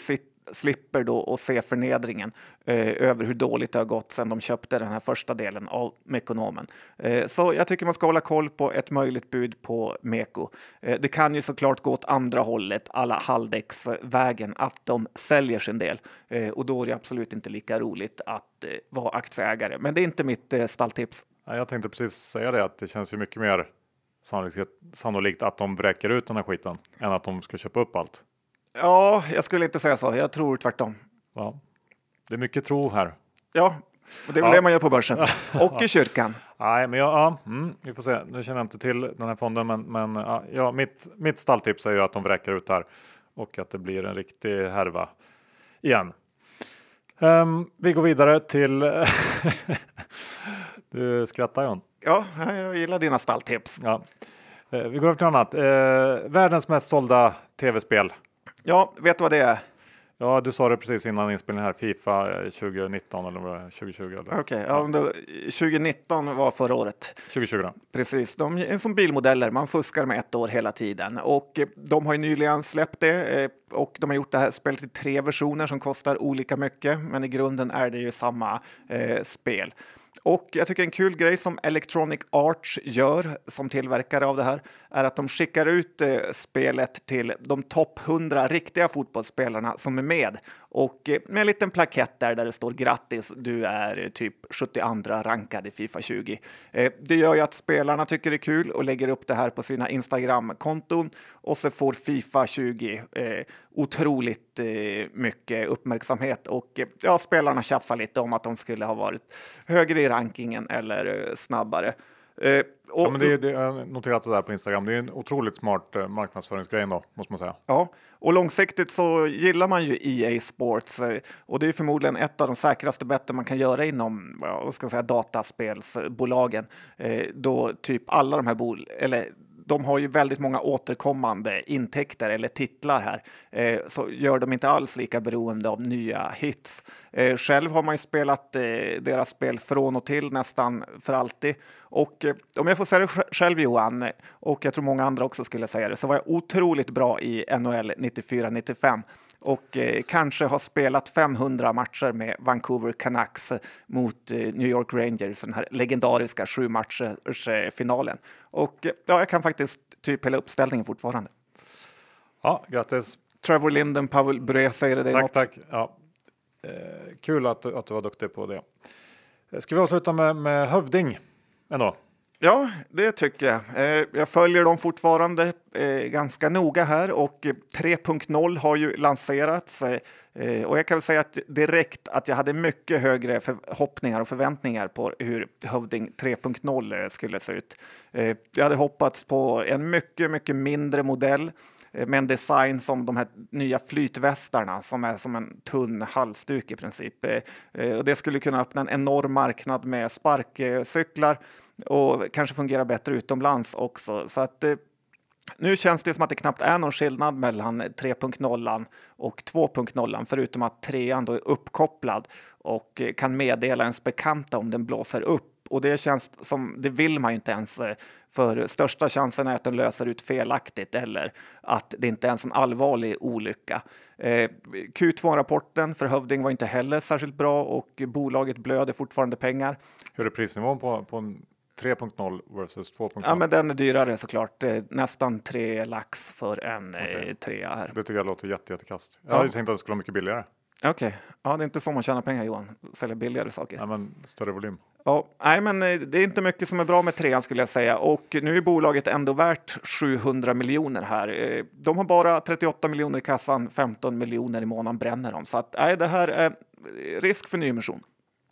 Speaker 2: slipper då att se förnedringen eh, över hur dåligt det har gått sedan de köpte den här första delen av Mekonomen. Eh, så jag tycker man ska hålla koll på ett möjligt bud på Meko. Eh, det kan ju såklart gå åt andra hållet, alla Haldex-vägen, att de säljer sin del eh, och då är det absolut inte lika roligt att eh, vara aktieägare. Men det är inte mitt eh, stalltips.
Speaker 1: Jag tänkte precis säga det att det känns ju mycket mer sannolikt, sannolikt att de vräker ut den här skiten än att de ska köpa upp allt.
Speaker 2: Ja, jag skulle inte säga så. Jag tror tvärtom.
Speaker 1: Ja. Det är mycket tro här.
Speaker 2: Ja, och det är väl
Speaker 1: Ja.
Speaker 2: det man gör på börsen och i kyrkan.
Speaker 1: Nej, men jag, ja, mm, vi får se. Nu känner jag inte till den här fonden, men, men ja, mitt, mitt stalltips är ju att de vräker ut här och att det blir en riktig härva igen. Ehm, vi går vidare till... du skrattar John.
Speaker 2: Ja, jag gillar dina stalltips.
Speaker 1: Ja. Eh, vi går över till annat. Eh, världens mest sålda tv-spel.
Speaker 2: Ja, vet du vad det är?
Speaker 1: Ja, du sa det precis innan inspelningen här. Fifa eh, 2019 eller vad det är, 2020 eller
Speaker 2: Okej, ja, men då- 2019 var förra året.
Speaker 1: 2020 då.
Speaker 2: Precis, de är som bilmodeller, man fuskar med ett år hela tiden. Och eh, de har ju nyligen släppt det eh, och de har gjort det här spelet i tre versioner som kostar olika mycket, men i grunden är det ju samma eh, spel. Och jag tycker en kul grej som Electronic Arts gör som tillverkare av det här är att de skickar ut eh, spelet till de topp 100 riktiga fotbollsspelarna som är med och eh, med en liten plakett där, där det står grattis, du är eh, typ 72 rankad i Fifa 20. Eh, det gör ju att spelarna tycker det är kul och lägger upp det här på sina Instagram-konton och så får Fifa 20 eh, otroligt eh, mycket uppmärksamhet och ja, spelarna tjafsar lite om att de skulle ha varit högre i rankingen eller snabbare. Eh, och,
Speaker 1: Ja, men det, är- det, jag har noterat det där på Instagram. Det är en otroligt smart eh, marknadsföringsgrej då, måste man säga.
Speaker 2: Ja, och långsiktigt så gillar man ju EA Sports eh, och det är förmodligen ett av de säkraste betten man kan göra inom ja, vad ska jag säga, dataspelsbolagen. Eh, då typ alla de här bol eller de har ju väldigt många återkommande intäkter eller titlar här, eh, så gör de inte alls lika beroende av nya hits. Eh, själv har man ju spelat eh, deras spel från och till nästan för alltid. Och eh, om jag får säga det själv Johan, och jag tror många andra också skulle säga det, så var jag otroligt bra i NHL 94-95 och eh, kanske har spelat 500 matcher med Vancouver Canucks eh, mot eh, New York Rangers, den här legendariska sju matchers eh. Och eh, ja, jag kan faktiskt typ hela uppställningen fortfarande.
Speaker 1: Ja, grattis.
Speaker 2: Trevor Linden, Pavel Bure säger det dig
Speaker 1: Tack,
Speaker 2: något?
Speaker 1: tack. Ja. Eh, kul att, att du var duktig på det. Ska vi avsluta med, med Hövding ändå?
Speaker 2: Ja, det tycker jag. Eh, jag följer dem fortfarande eh, ganska noga här och 3.0 har ju lanserats. Eh, och jag kan väl säga att direkt att jag hade mycket högre förhoppningar och förväntningar på hur Hövding 3.0 skulle se ut. Jag hade hoppats på en mycket, mycket mindre modell med en design som de här nya flytvästarna som är som en tunn halsduk i princip. Och det skulle kunna öppna en enorm marknad med sparkcyklar och kanske fungerar bättre utomlands också. Så att eh, nu känns det som att det knappt är någon skillnad mellan 3.0 och 2.0 förutom att trean då är uppkopplad och eh, kan meddela ens bekanta om den blåser upp. Och det känns som, det vill man ju inte ens eh, för största chansen är att den löser ut felaktigt eller att det inte är en allvarlig olycka. Eh, Q2-rapporten för Hövding var inte heller särskilt bra och bolaget blöder fortfarande pengar.
Speaker 1: Hur är prisnivån på, på en 3.0 versus 2.0?
Speaker 2: Ja, men den är dyrare såklart. Nästan tre lax för en eh,
Speaker 1: Okej.
Speaker 2: trea här.
Speaker 1: Det tycker jag låter jätte, jättekast. Jag
Speaker 2: Ja.
Speaker 1: hade tänkt att det skulle vara mycket billigare.
Speaker 2: Okej, ja, det är inte så man tjänar pengar Johan. Sälja billigare saker.
Speaker 1: Nej, men större volym.
Speaker 2: Ja, nej, men eh, det är inte mycket som är bra med trean skulle jag säga. Och nu är bolaget ändå värt 700 miljoner här. Eh, De har bara 38 miljoner i kassan, 15 miljoner i månaden bränner de. Så att, nej, det här är risk för nyemission.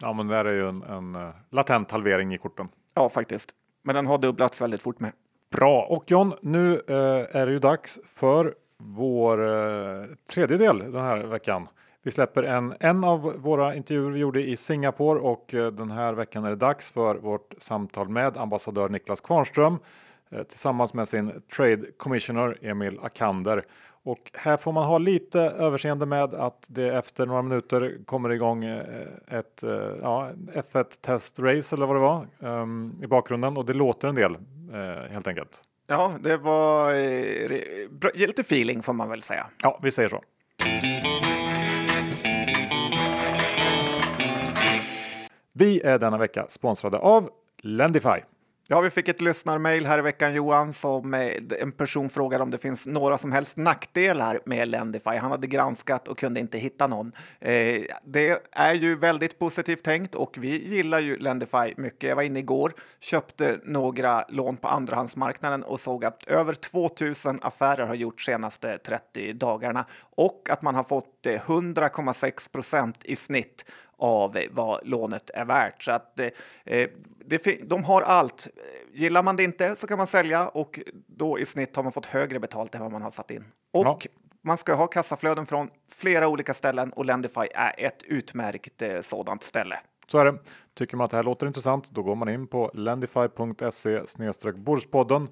Speaker 1: Ja, men det här är ju en, en latent halvering i korten.
Speaker 2: Ja, faktiskt. Men den har dubblats väldigt fort med.
Speaker 1: Bra, och John, nu eh, är det ju dags för vår eh, tredje del den här veckan. Vi släpper en, en av våra intervjuer vi gjorde i Singapore och eh, den här veckan är det dags för vårt samtal med ambassadör Niklas Kvarnström eh, tillsammans med sin Trade Commissioner Emil Akander. Och här får man ha lite överseende med att det efter några minuter kommer igång eh, ett eh, ja, F1 testrace eller vad det var ehm, i bakgrunden och det låter en del eh, helt enkelt.
Speaker 2: Ja, det var lite feeling får man väl säga.
Speaker 1: Ja, vi säger så. Vi är denna vecka sponsrade av Lendify.
Speaker 2: Ja, vi fick ett lyssnarmail här i veckan Johan som eh, en person frågade om det finns några som helst nackdelar med Lendify. Han hade granskat och kunde inte hitta någon. Eh, det är ju väldigt positivt tänkt och vi gillar ju Lendify mycket. Jag var inne igår, köpte några lån på andrahandsmarknaden och såg att över 2000 affärer har gjorts senaste 30 dagarna och att man har fått eh, 100,6 procent i snitt av eh, vad lånet är värt. Så att eh, det, de har allt. Gillar man det inte så kan man sälja och då i snitt har man fått högre betalt än vad man har satt in. Och ja. man ska ha kassaflöden från flera olika ställen och Lendify är ett utmärkt eh, sådant ställe.
Speaker 1: Så är det. Tycker man att det här låter intressant, då går man in på lendify.se Borspodden,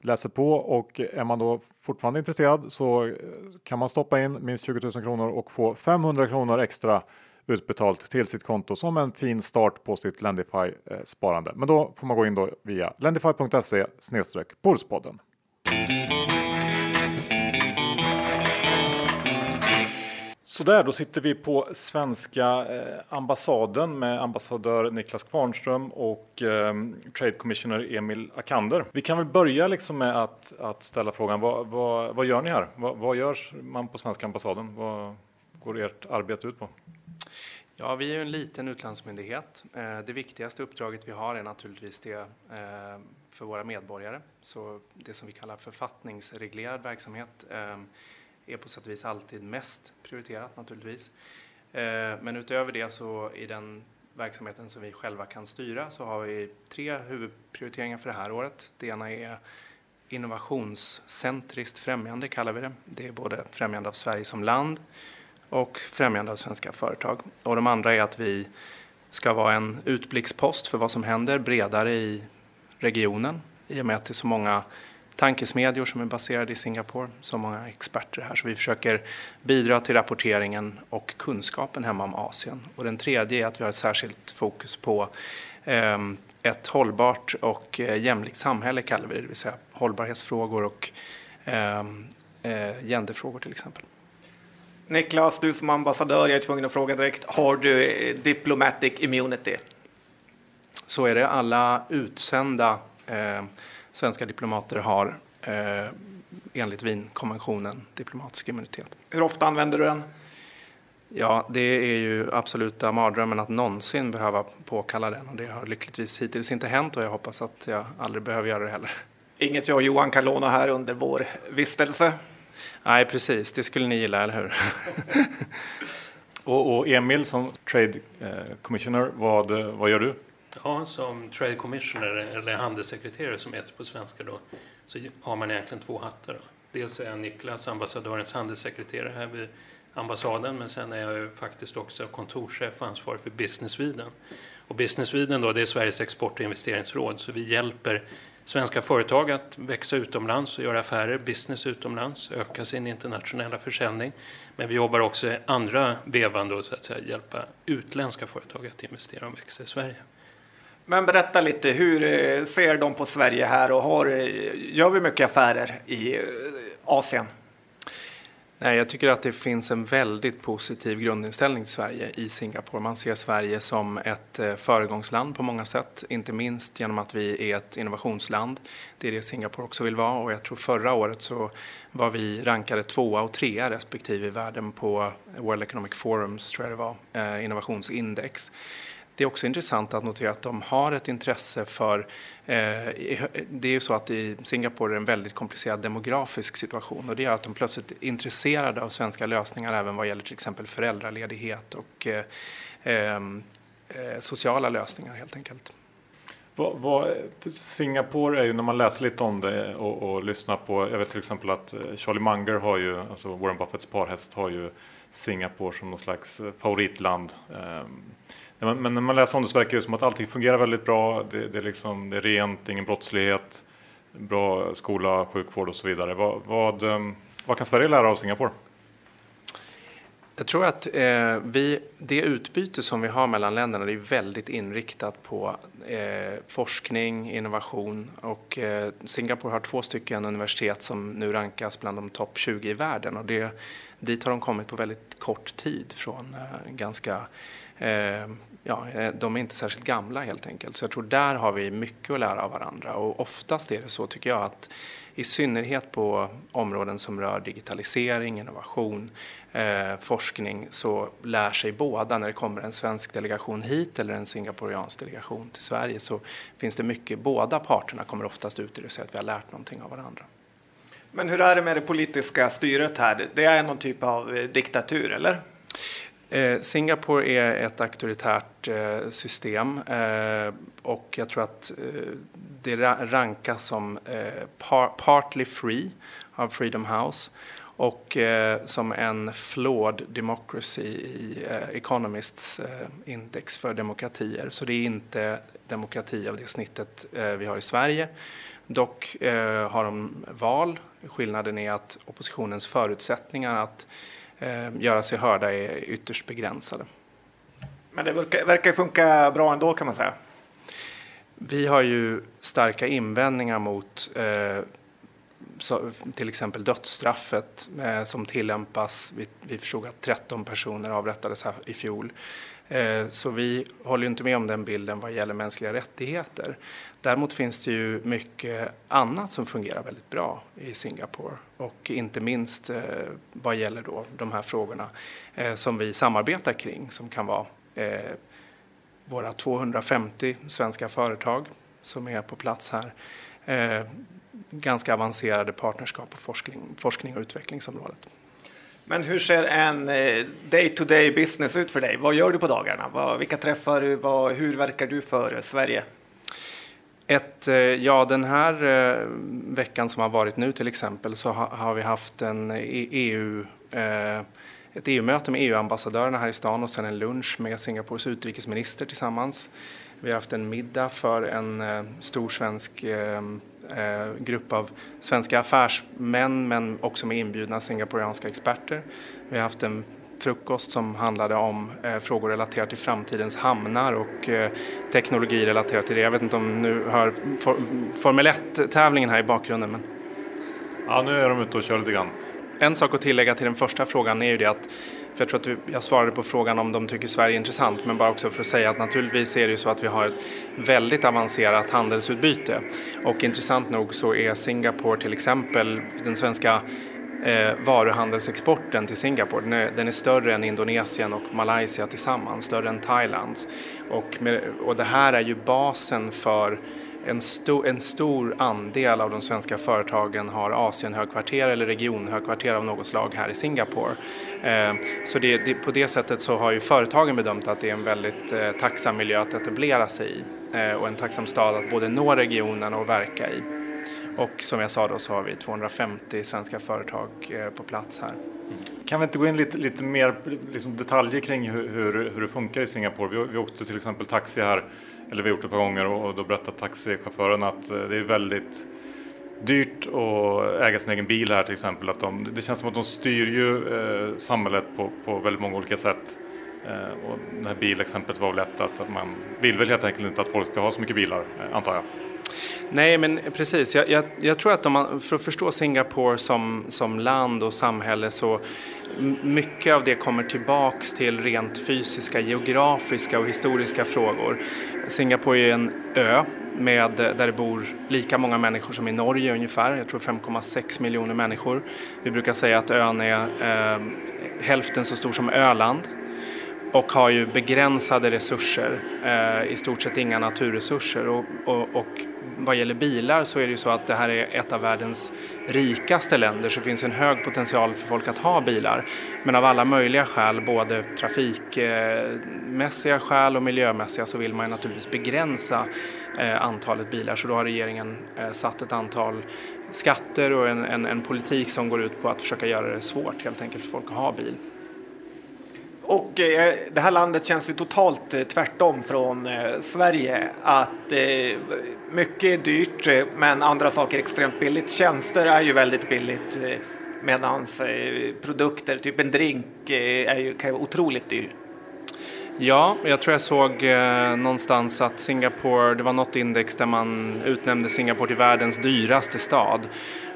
Speaker 1: läser på och är man då fortfarande intresserad så eh, kan man stoppa in minst 20 000 kronor och få 500 kronor extra utbetalt till sitt konto som en fin start på sitt Lendify eh, sparande. Men då får man gå in då via lendify.se Bordspodden. Så där, då sitter vi på svenska eh, ambassaden med ambassadör Niklas Kvarnström och eh, Trade Commissioner Emil Akander. Vi kan väl börja liksom med att, att ställa frågan, vad, vad, vad gör ni här? Vad, vad gör man på svenska ambassaden? Vad går ert arbete ut på?
Speaker 5: Ja, vi är en liten utlandsmyndighet. Eh, det viktigaste uppdraget vi har är naturligtvis det eh, för våra medborgare. Så det som vi kallar författningsreglerad verksamhet eh, är på sätt och vis alltid mest prioriterat naturligtvis. Men utöver det så i den verksamheten som vi själva kan styra så har vi tre huvudprioriteringar för det här året. Det ena är innovationscentriskt främjande kallar vi det. Det är både främjande av Sverige som land och främjande av svenska företag. Och de andra är att vi ska vara en utblickspost för vad som händer bredare i regionen i och med att det är så många tankesmedjor som är baserade i Singapore, så många experter här. Så vi försöker bidra till rapporteringen och kunskapen hemma om Asien. Och den tredje är att vi har ett särskilt fokus på eh, ett hållbart och eh, jämlikt samhälle kallar vi det, det vill säga hållbarhetsfrågor och eh, eh genderfrågor till exempel.
Speaker 2: Niklas, du som ambassadör, jag är tvungen att fråga direkt, har du eh, diplomatic immunity?
Speaker 5: Så är det. Alla utsända eh, svenska diplomater har eh, enligt Wienkonventionen diplomatisk immunitet.
Speaker 2: Hur ofta använder du den?
Speaker 5: Ja, det är ju absoluta mardrömmen att någonsin behöva påkalla den och det har lyckligtvis hittills inte hänt och jag hoppas att jag aldrig behöver göra det heller.
Speaker 2: Inget jag och Johan kan låna här under vår vistelse?
Speaker 5: Nej, precis. Det skulle ni gilla, eller hur?
Speaker 1: och, och, Emil som Trade eh, Commissioner, vad, vad gör du?
Speaker 6: Ja, som Trade Commissioner, eller handelssekreterare som heter på svenska då, så har man egentligen två hattar. Då. Dels är jag Niklas, ambassadörens handelssekreterare här vid ambassaden, men sen är jag ju faktiskt också kontorschef och ansvarig för Business Sweden. Och Business Sweden då, det är Sveriges export och investeringsråd, så vi hjälper svenska företag att växa utomlands och göra affärer, business utomlands, öka sin internationella försäljning. Men vi jobbar också i andra vevan då, så att säga, hjälpa utländska företag att investera och växa i Sverige.
Speaker 2: Men berätta lite, hur eh, ser de på Sverige här och har, eh, gör vi mycket affärer i eh, Asien?
Speaker 5: Nej, jag tycker att det finns en väldigt positiv grundinställning till Sverige i Singapore. Man ser Sverige som ett eh, föregångsland på många sätt, inte minst genom att vi är ett innovationsland. Det är det Singapore också vill vara och jag tror förra året så var vi rankade tvåa och trea respektive i världen på World Economic Forums, tror jag det var, eh, innovationsindex. Det är också intressant att notera att de har ett intresse för... Eh, det är ju så att i Singapore är det en väldigt komplicerad demografisk situation och det gör att de plötsligt är intresserade av svenska lösningar även vad gäller till exempel föräldraledighet och eh, ehm, eh, sociala lösningar helt enkelt.
Speaker 1: Vad, vad, Singapore är ju när man läser lite om det och, och, lyssnar på, jag vet till exempel att eh, Charlie Munger har ju, alltså Warren Buffetts parhäst har ju Singapore som någon slags eh, favoritland. Ehm, men när man läser om det så verkar det som att allting fungerar väldigt bra. Det, det, är, liksom, det är rent, ingen brottslighet, bra skola, sjukvård och så vidare. Vad, vad, ehm, vad kan Sverige lära av Singapore?
Speaker 5: Jag tror att eh, vi, det utbyte som vi har mellan länderna är väldigt inriktat på eh, forskning, innovation och eh, Singapore har två stycken universitet som nu rankas bland de topp 20 i världen och det dit har de kommit på väldigt kort tid från eh, ganska Ehm, ja, eh, de är inte särskilt gamla helt enkelt. Så jag tror där har vi mycket att lära av varandra och oftast är det så tycker jag att i synnerhet på områden som rör digitalisering, innovation, eh, forskning så lär sig båda när det kommer en svensk delegation hit eller en singaporiansk delegation till Sverige så finns det mycket, båda parterna kommer oftast ut i det och säger att vi har lärt någonting av varandra.
Speaker 2: Men hur är det med det politiska styret här? Det är någon typ av eh, diktatur, eller?
Speaker 5: Eh, Singapore är ett auktoritärt eh, system eh, och jag tror att eh, det rankas som eh, par partly free av Freedom House och eh, som en flawed democracy i eh, Economists eh, index för demokratier. Så det är inte demokrati av det snittet eh, vi har i Sverige. Dock har de val. Skillnaden är att oppositionens förutsättningar att göra sig hörda är ytterst begränsade.
Speaker 2: Men det verkar, verkar funka bra ändå kan man säga.
Speaker 5: Vi har ju starka invändningar mot eh, så, till exempel dödsstraffet eh, som tillämpas. Vi, vi förstod att 13 personer avrättades här i fjol. Eh, så vi håller inte med om den bilden vad gäller mänskliga rättigheter. Däremot finns det ju mycket annat som fungerar väldigt bra i Singapore och inte minst eh, vad gäller då de här frågorna eh, som vi samarbetar kring som kan vara eh, våra 250 svenska företag som är på plats här. Eh, ganska avancerade partnerskap på forskning, forskning och utvecklingsområdet.
Speaker 2: Men hur ser en eh, day-to-day -day business ut för dig? Vad gör du på dagarna? vilka träffar du? hur verkar du för Sverige?
Speaker 5: Ett, eh, ja, den här eh, veckan som har varit nu till exempel så har vi haft en eh, EU, ett EU-möte med EU-ambassadörerna här i stan och sen en lunch med Singapores utrikesminister tillsammans. Vi har haft en middag för en stor svensk grupp av svenska affärsmän men också med inbjudna singaporianska experter. Vi har haft en frukost som handlade om eh, frågor relaterat till framtidens hamnar och eh, teknologi relaterat till det. Jag vet inte om nu hör for, Formel 1-tävlingen här i bakgrunden. Men...
Speaker 1: Ja, nu är de ute och kör lite grann.
Speaker 5: En sak att tillägga till den första frågan är ju det att för jag tror att jag svarade på frågan om de tycker Sverige är intressant, men bara också för att säga att naturligtvis är det ju så att vi har ett väldigt avancerat handelsutbyte. Och intressant nog så är Singapore till exempel den svenska eh, varuhandelsexporten till Singapore. Den är, den är, större än Indonesien och Malaysia tillsammans, större än Thailands. Och, med, och det här är ju basen för en, sto, en stor andel av de svenska företagen har Asienhögkvarter eller regionhögkvarter av något slag här i Singapore. Eh, så det, det, på det sättet så har ju företagen bedömt att det är en väldigt eh, tacksam miljö att etablera sig i eh, och en tacksam stad att både nå regionen och verka i. Och som jag sa då så har vi 250 svenska företag eh, på plats här. Mm.
Speaker 1: Kan vi inte gå in lite, lite mer liksom detaljer kring hur, hur, hur, det funkar i Singapore? Vi, vi åkte till exempel taxi här, eller vi har gjort det ett par gånger och då berättade taxichauffören att eh, det är väldigt dyrt att äga sin egen bil här till exempel. Att de, det känns som att de styr ju eh, samhället på, på väldigt många olika sätt. Eh, och det här bilexemplet var väl ett att man vill väl helt enkelt inte att folk ska ha så mycket bilar, eh, antar jag.
Speaker 5: Nej, men precis. Jag, jag, jag, tror att man, för att förstå Singapore som, som land och samhälle så mycket av det kommer tillbaks till rent fysiska, geografiska och historiska frågor. Singapore är en ö med, där det bor lika många människor som i Norge ungefär, jag tror 5,6 miljoner människor. Vi brukar säga att ön är eh, hälften så stor som Öland och har ju begränsade resurser, eh, i stort sett inga naturresurser. Och, och, och, vad gäller bilar så är det ju så att det här är ett av världens rikaste länder så det finns en hög potential för folk att ha bilar. Men av alla möjliga skäl, både trafikmässiga skäl och miljömässiga, så vill man ju naturligtvis begränsa eh, antalet bilar. Så då har regeringen eh, satt ett antal skatter och en, en, en politik som går ut på att försöka göra det svårt helt enkelt för folk att ha bil.
Speaker 2: Och eh, det här landet känns ju totalt eh, tvärtom från eh, Sverige. Att eh, mycket är dyrt eh, men andra saker är extremt billigt. Tjänster är ju väldigt billigt eh, medan produkter, typ en drink, är ju, kan ju vara otroligt dyr.
Speaker 5: Ja, jag tror jag såg någonstans att Singapore, det var något index där man utnämnde Singapore till världens dyraste stad.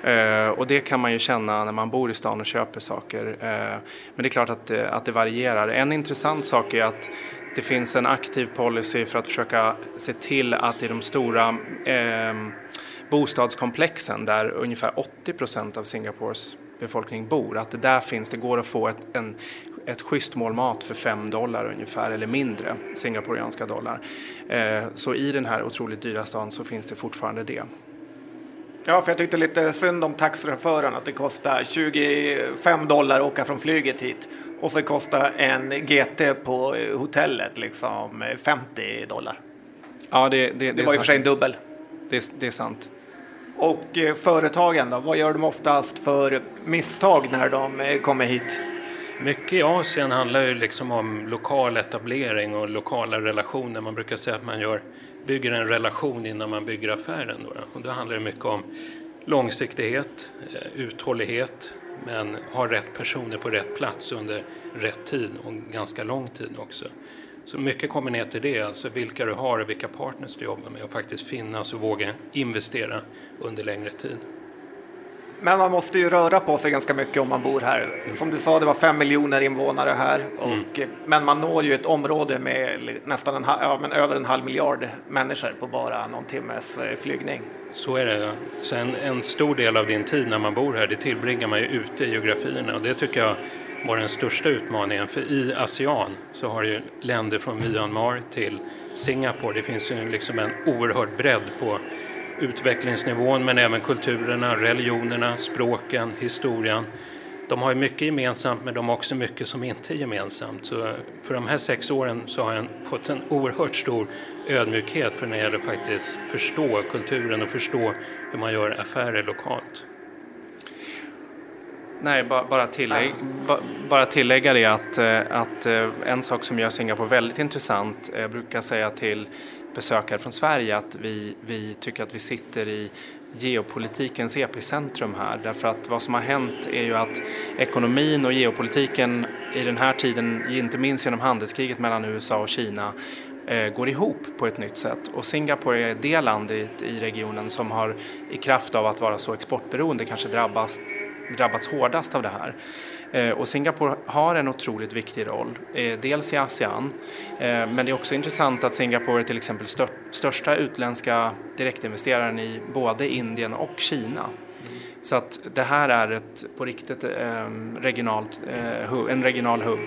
Speaker 5: Eh, och det kan man ju känna när man bor i stan och köper saker. Eh, men det är klart att, eh, att det varierar. En intressant sak är att det finns en aktiv policy för att försöka se till att i de stora eh, bostadskomplexen där ungefär 80 procent av Singapores befolkning bor, att det där finns, det går att få ett, en, ett schysst mål mat för 5 dollar ungefär, eller mindre, singaporianska dollar. Eh, så i den här otroligt dyra stan så finns det fortfarande det.
Speaker 2: Ja, för jag tyckte lite synd om taxichauffören att det kostar 25 dollar att åka från flyget hit och så kostar en GT på hotellet liksom 50 dollar.
Speaker 5: Ja, det, det, det,
Speaker 2: Det var i och för sig en dubbel.
Speaker 5: det, det är sant.
Speaker 2: Och eh, företagen då, vad gör de oftast för misstag när de eh, kommer hit?
Speaker 6: Mycket i Asien handlar ju liksom om lokal etablering och lokala relationer. Man brukar säga att man gör, bygger en relation innan man bygger affären. Då. Och då handlar det mycket om långsiktighet, eh, uthållighet, men ha rätt personer på rätt plats under rätt tid och ganska lång tid också. Så mycket kommer ner till det, alltså vilka du har och vilka partners du jobbar med och faktiskt finnas och våga investera under längre tid.
Speaker 2: Men man måste ju röra på sig ganska mycket om man bor här. Som du sa, det var fem miljoner invånare här. Och, eh, Men man når ju ett område med nästan en, ja, men över en halv miljard människor på bara någon timmes eh, flygning.
Speaker 6: Så är det. Sen en stor del av din tid när man bor här, det tillbringar man ju ute i geografierna och det tycker jag var den största utmaningen. För i ASEAN så har ju länder från Myanmar till Singapore, det finns ju liksom en oerhörd bredd på utvecklingsnivån men även kulturerna, religionerna, språken, historien. De har mycket gemensamt men de har också mycket som inte är gemensamt. Så för de här sex åren så har jag fått en oerhört stor ödmjukhet för när det gäller att faktiskt förstå kulturen och förstå hur man gör affärer lokalt.
Speaker 5: Nej, ba, bara, tillägg, ba, bara tillägga det att, eh, att eh, en sak som gör Singapore väldigt intressant, eh, jag brukar säga till besökare från Sverige att vi, vi tycker att vi sitter i geopolitikens epicentrum här därför att vad som har hänt är ju att ekonomin och geopolitiken i den här tiden, inte minst genom handelskriget mellan USA och Kina, eh, går ihop på ett nytt sätt. Och Singapore är det land i, i regionen som har i kraft av att vara så exportberoende kanske drabbas, drabbats hårdast av det här. Eh, och Singapore har en otroligt viktig roll, eh, dels i ASEAN, eh, men det är också intressant att Singapore är till exempel största utländska direktinvesteraren i både Indien och Kina. Så att det här är ett, på riktigt ehm, regionalt, en regional hubb.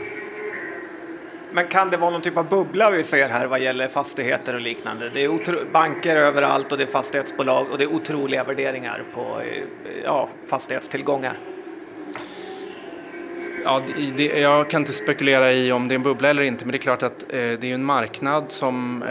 Speaker 2: Men kan det vara någon typ av bubbla vi ser här vad gäller fastigheter och liknande? Det är otro- banker överallt och det är fastighetsbolag och det är otroliga värderingar på ja, fastighetstillgångar.
Speaker 5: Ja, det, jag kan inte spekulera i om det är en bubbla eller inte, men det är klart att eh, det är en marknad som, eh,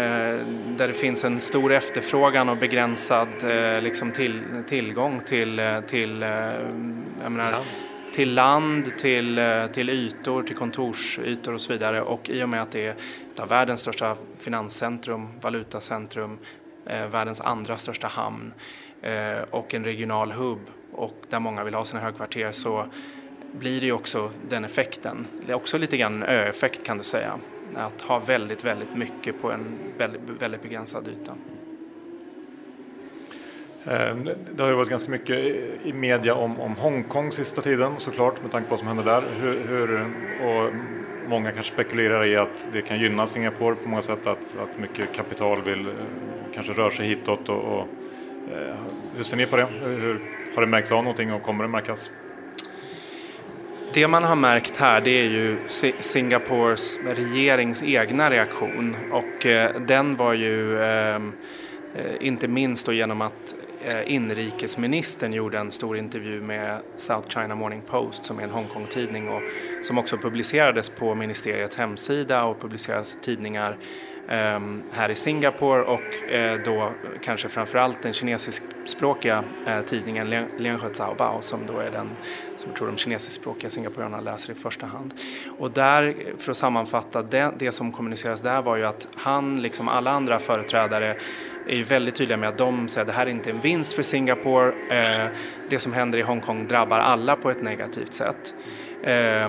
Speaker 5: där det finns en stor efterfrågan och begränsad eh, liksom till, tillgång till, eh, till, eh, menar,
Speaker 6: Land.
Speaker 5: till land, till, eh, till ytor, till kontorsytor och så vidare. Och i och med att det är ett av världens största finanscentrum, valutacentrum, världens andra största hamn och en regional hubb och där många vill ha sina högkvarter så blir det ju också den effekten. Det är också lite grann en ö-effekt kan du säga. Att ha väldigt, väldigt mycket på en väldigt, väldigt begränsad yta.
Speaker 1: Ehm, det har ju varit ganska mycket i media om, om Hongkong sista tiden såklart med tanke på vad som händer där. Hur, hur, och många kanske spekulerar i att det kan gynna Singapore på många sätt att, att mycket kapital vill eh, kanske röra sig hitåt. Och, och, eh, hur ser ni på det? Hur, har det märkts av någonting och kommer det märkas?
Speaker 5: Det man har märkt här det är ju Singapores regerings egna reaktion. Och eh, den var ju ehm, eh, inte minst då genom att eh, inrikesministern gjorde en stor intervju med South China Morning Post som är en Hongkong-tidning och som också publicerades på ministeriets hemsida och publiceras i tidningar ehm, här i Singapore och då kanske framförallt den kinesiskspråkiga tidningen Lianhe Zaobao som då är den som jag tror de kinesiskspråkiga singaporerna läser i första hand. Och där, för att sammanfatta, det, det som kommuniceras där var ju att han, liksom alla andra företrädare, är ju väldigt tydliga med att de säger att det här är inte en vinst för Singapore. Eh, det som händer i Hongkong drabbar alla på ett negativt sätt. Eh,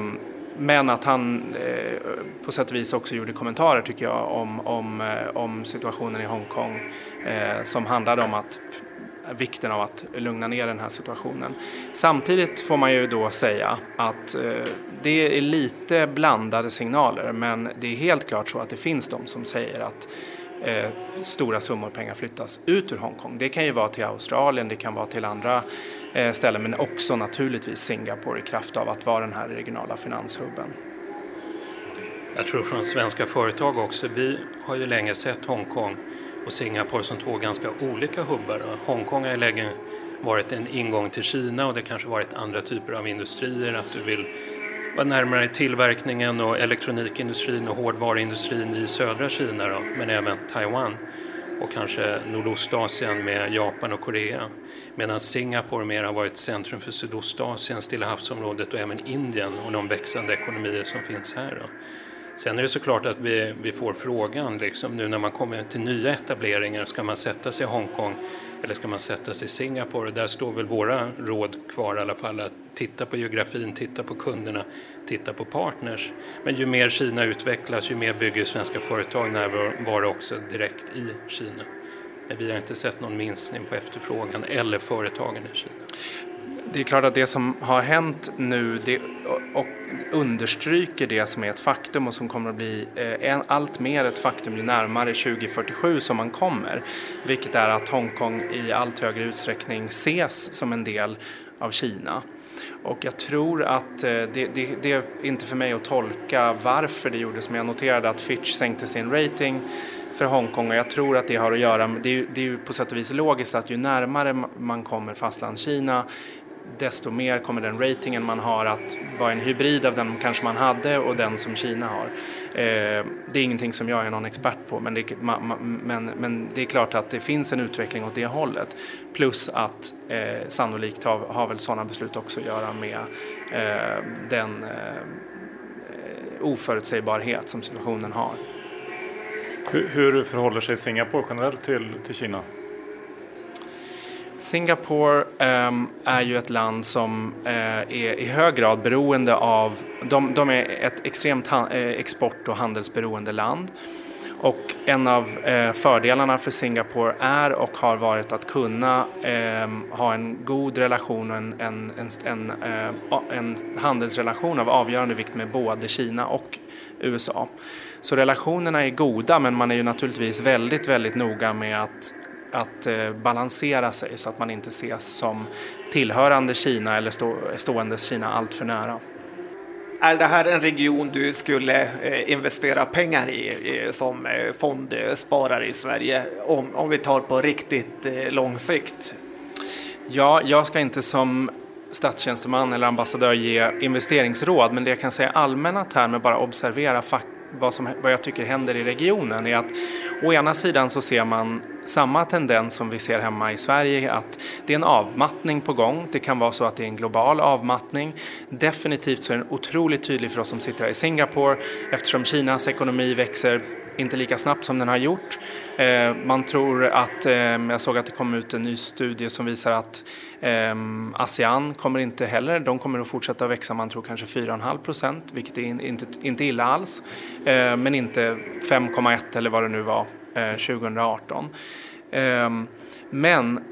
Speaker 5: men att han eh, på sätt och vis också gjorde kommentarer tycker jag om, om, eh, om situationen i Hongkong eh, som handlade om att vikten av att lugna ner den här situationen. Samtidigt får man ju då säga att eh, det är lite blandade signaler men det är helt klart så att det finns de som säger att eh, stora summor pengar flyttas ut ur Hongkong. Det kan ju vara till Australien, det kan vara till andra eh, ställen men också naturligtvis Singapore i kraft av att vara den här regionala finanshubben.
Speaker 6: Jag tror från svenska företag också. Vi har ju länge sett Hongkong och Singapore som två ganska olika hubbar. Hongkong har länge varit en ingång till Kina och det kanske varit andra typer av industrier, att du vill vara närmare tillverkningen och elektronikindustrin och hårdvaruindustrin i södra Kina då, men även Taiwan och kanske Nordostasien med Japan och Korea. Medan Singapore mer har varit centrum för Sydostasien, Stilla havsområdet och även Indien och de växande ekonomier som finns här. Då. Sen är det såklart att vi, vi får frågan liksom, nu när man kommer till nya etableringar, ska man sätta sig i Hongkong eller ska man sätta sig i Singapore? Där står väl våra råd kvar i alla fall, att titta på geografin, titta på kunderna, titta på partners. Men ju mer Kina utvecklas, ju mer bygger svenska företag närvaro också direkt i Kina. Men vi har inte sett någon minskning på efterfrågan eller företagen i Kina
Speaker 5: det är klart att det som har hänt nu det, och understryker det som är ett faktum och som kommer att bli eh, allt mer ett faktum ju närmare 2047 som man kommer. Vilket är att Hongkong i allt högre utsträckning ses som en del av Kina. Och jag tror att eh, det, det, det, är inte för mig att tolka varför det gjordes men jag noterade att Fitch sänkte sin rating för Hongkong och jag tror att det har att göra med, det är, ju, det är ju på sätt och vis logiskt att ju närmare man kommer fastlandskina desto mer kommer den ratingen man har att vara en hybrid av den kanske man hade och den som Kina har. Eh, det är ingenting som jag är någon expert på men det, men, men det är klart att det finns en utveckling åt det hållet. Plus att eh, sannolikt har, har väl sådana beslut också att göra med eh, den eh, oförutsägbarhet som situationen har.
Speaker 1: Hur, hur förhåller sig Singapore generellt till, till Kina?
Speaker 5: Singapore um, är ju ett land som uh, är i hög grad beroende av, de, de är ett extremt han, eh, export och handelsberoende land. Och en av uh, fördelarna för Singapore är och har varit att kunna ehm, ha en god relation och en, en, en, en, handelsrelation av avgörande vikt med både Kina och USA. Så relationerna är goda men man är ju naturligtvis väldigt, väldigt noga med att att eh, balansera sig så att man inte ses som tillhörande Kina eller stå, ståendes Kina allt för nära.
Speaker 2: Är det här en region du skulle eh, investera pengar i som eh, fondsparare i Sverige om, om vi tar på riktigt lång sikt?
Speaker 5: Ja, jag ska inte som statstjänsteman eller ambassadör ge investeringsråd men det jag kan säga i allmänna termer bara observera vad, som, vad jag tycker händer i regionen är att å ena sidan så ser man samma tendens som vi ser hemma i Sverige att det är en avmattning på gång. Det kan vara så att det är en global avmattning. Definitivt så är den otroligt tydlig för oss som sitter här i Singapore eftersom Kinas ekonomi växer inte lika snabbt som den har gjort. Eh, man tror att, eh, jag såg att det kom ut en ny studie som visar att eh, ASEAN kommer inte heller, de kommer att fortsätta växa, man tror kanske 4,5 procent, vilket är inte, inte illa alls, ehm, men inte 5,1 eller vad det nu var eh, 2018. Ehm, men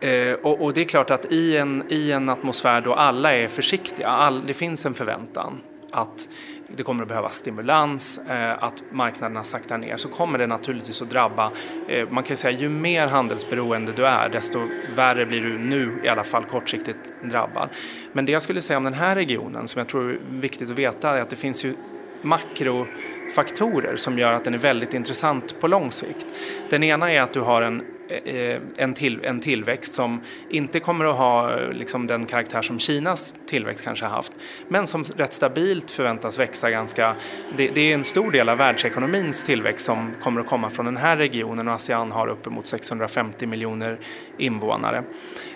Speaker 5: eh, och, det är klart att i en, i en atmosfär då alla är försiktiga, all, det finns en förväntan att det kommer att behövas stimulans, eh, att marknaderna saktar ner, så kommer det naturligtvis att drabba, eh, man kan säga ju mer handelsberoende du är, desto värre blir du nu i alla fall kortsiktigt drabbad. Men det jag skulle säga om den här regionen, som jag tror är viktigt att veta, är att det finns ju makrofaktorer som gör att den är väldigt intressant på lång sikt. Den ena är att du har en Eh, en, till, en tillväxt som inte kommer att ha eh, liksom, den karaktär som Kinas tillväxt kanske har haft, men som rätt stabilt förväntas växa ganska... Det, det, är en stor del av världsekonomins tillväxt som kommer att komma från den här regionen och ASEAN har uppemot 650 miljoner invånare.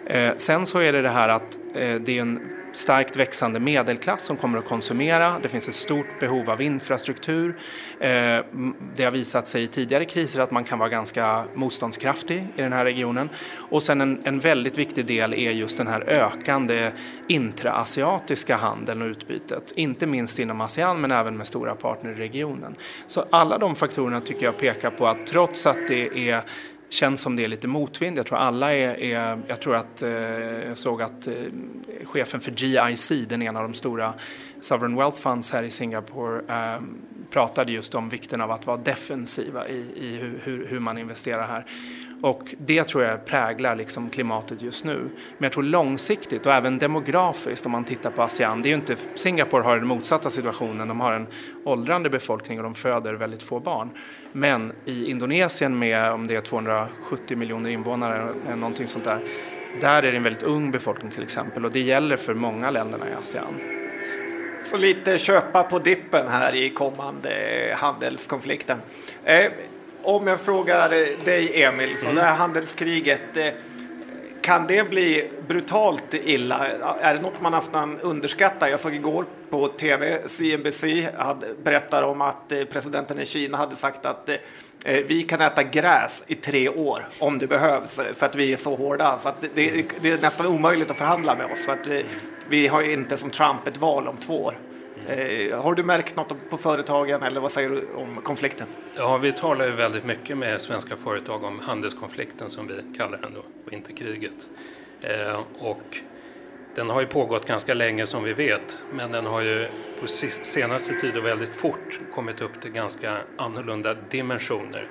Speaker 5: Eh, sen så är det det här att eh, det är en starkt växande medelklass som kommer att konsumera. Det finns ett stort behov av infrastruktur. Eh, det har visat sig i tidigare kriser att man kan vara ganska motståndskraftig i den här regionen. Och sen en, en väldigt viktig del är just den här ökande intraasiatiska handeln och utbytet. Inte minst inom ASEAN men även med stora partner i regionen. Så alla de faktorerna tycker jag pekar på att trots att det är känns som det är lite motvind. Jag tror alla är, är jag tror att, eh, jag såg att eh, chefen för GIC, den ena av de stora Sovereign Wealth Funds här i Singapore, eh, pratade just om vikten av att vara defensiva i, i hur, hur, hur, man investerar här. Och det tror jag präglar liksom klimatet just nu. Men jag tror långsiktigt och även demografiskt om man tittar på ASEAN. Det är ju inte, Singapore har den motsatta situationen. De har en åldrande befolkning och de föder väldigt få barn. Men i Indonesien med om det är 270 miljoner invånare eller någonting sånt där. Där är det en väldigt ung befolkning till exempel och det gäller för många länderna i ASEAN.
Speaker 2: Så lite köpa på dippen här i kommande handelskonflikten. Eh, om jag frågar dig Emil, så mm. det här handelskriget, eh, kan det bli brutalt illa? Är det något man nästan underskattar? Jag såg igår på tv, CNBC hade, berättar om att eh, presidenten i Kina hade sagt att eh, eh, vi kan äta gräs i tre år om det behövs för att vi är så hårda. Så att det, det är nästan omöjligt att förhandla med oss för att vi, vi har inte som Trump ett val om två år. Eh, har du märkt något på företagen eller vad säger du om konflikten?
Speaker 6: Ja, vi talar ju väldigt mycket med svenska företag om handelskonflikten som vi kallar den då, och inte kriget. Eh, och den har ju pågått ganska länge som vi vet, men den har ju på senaste tid och väldigt fort kommit upp till ganska annorlunda dimensioner.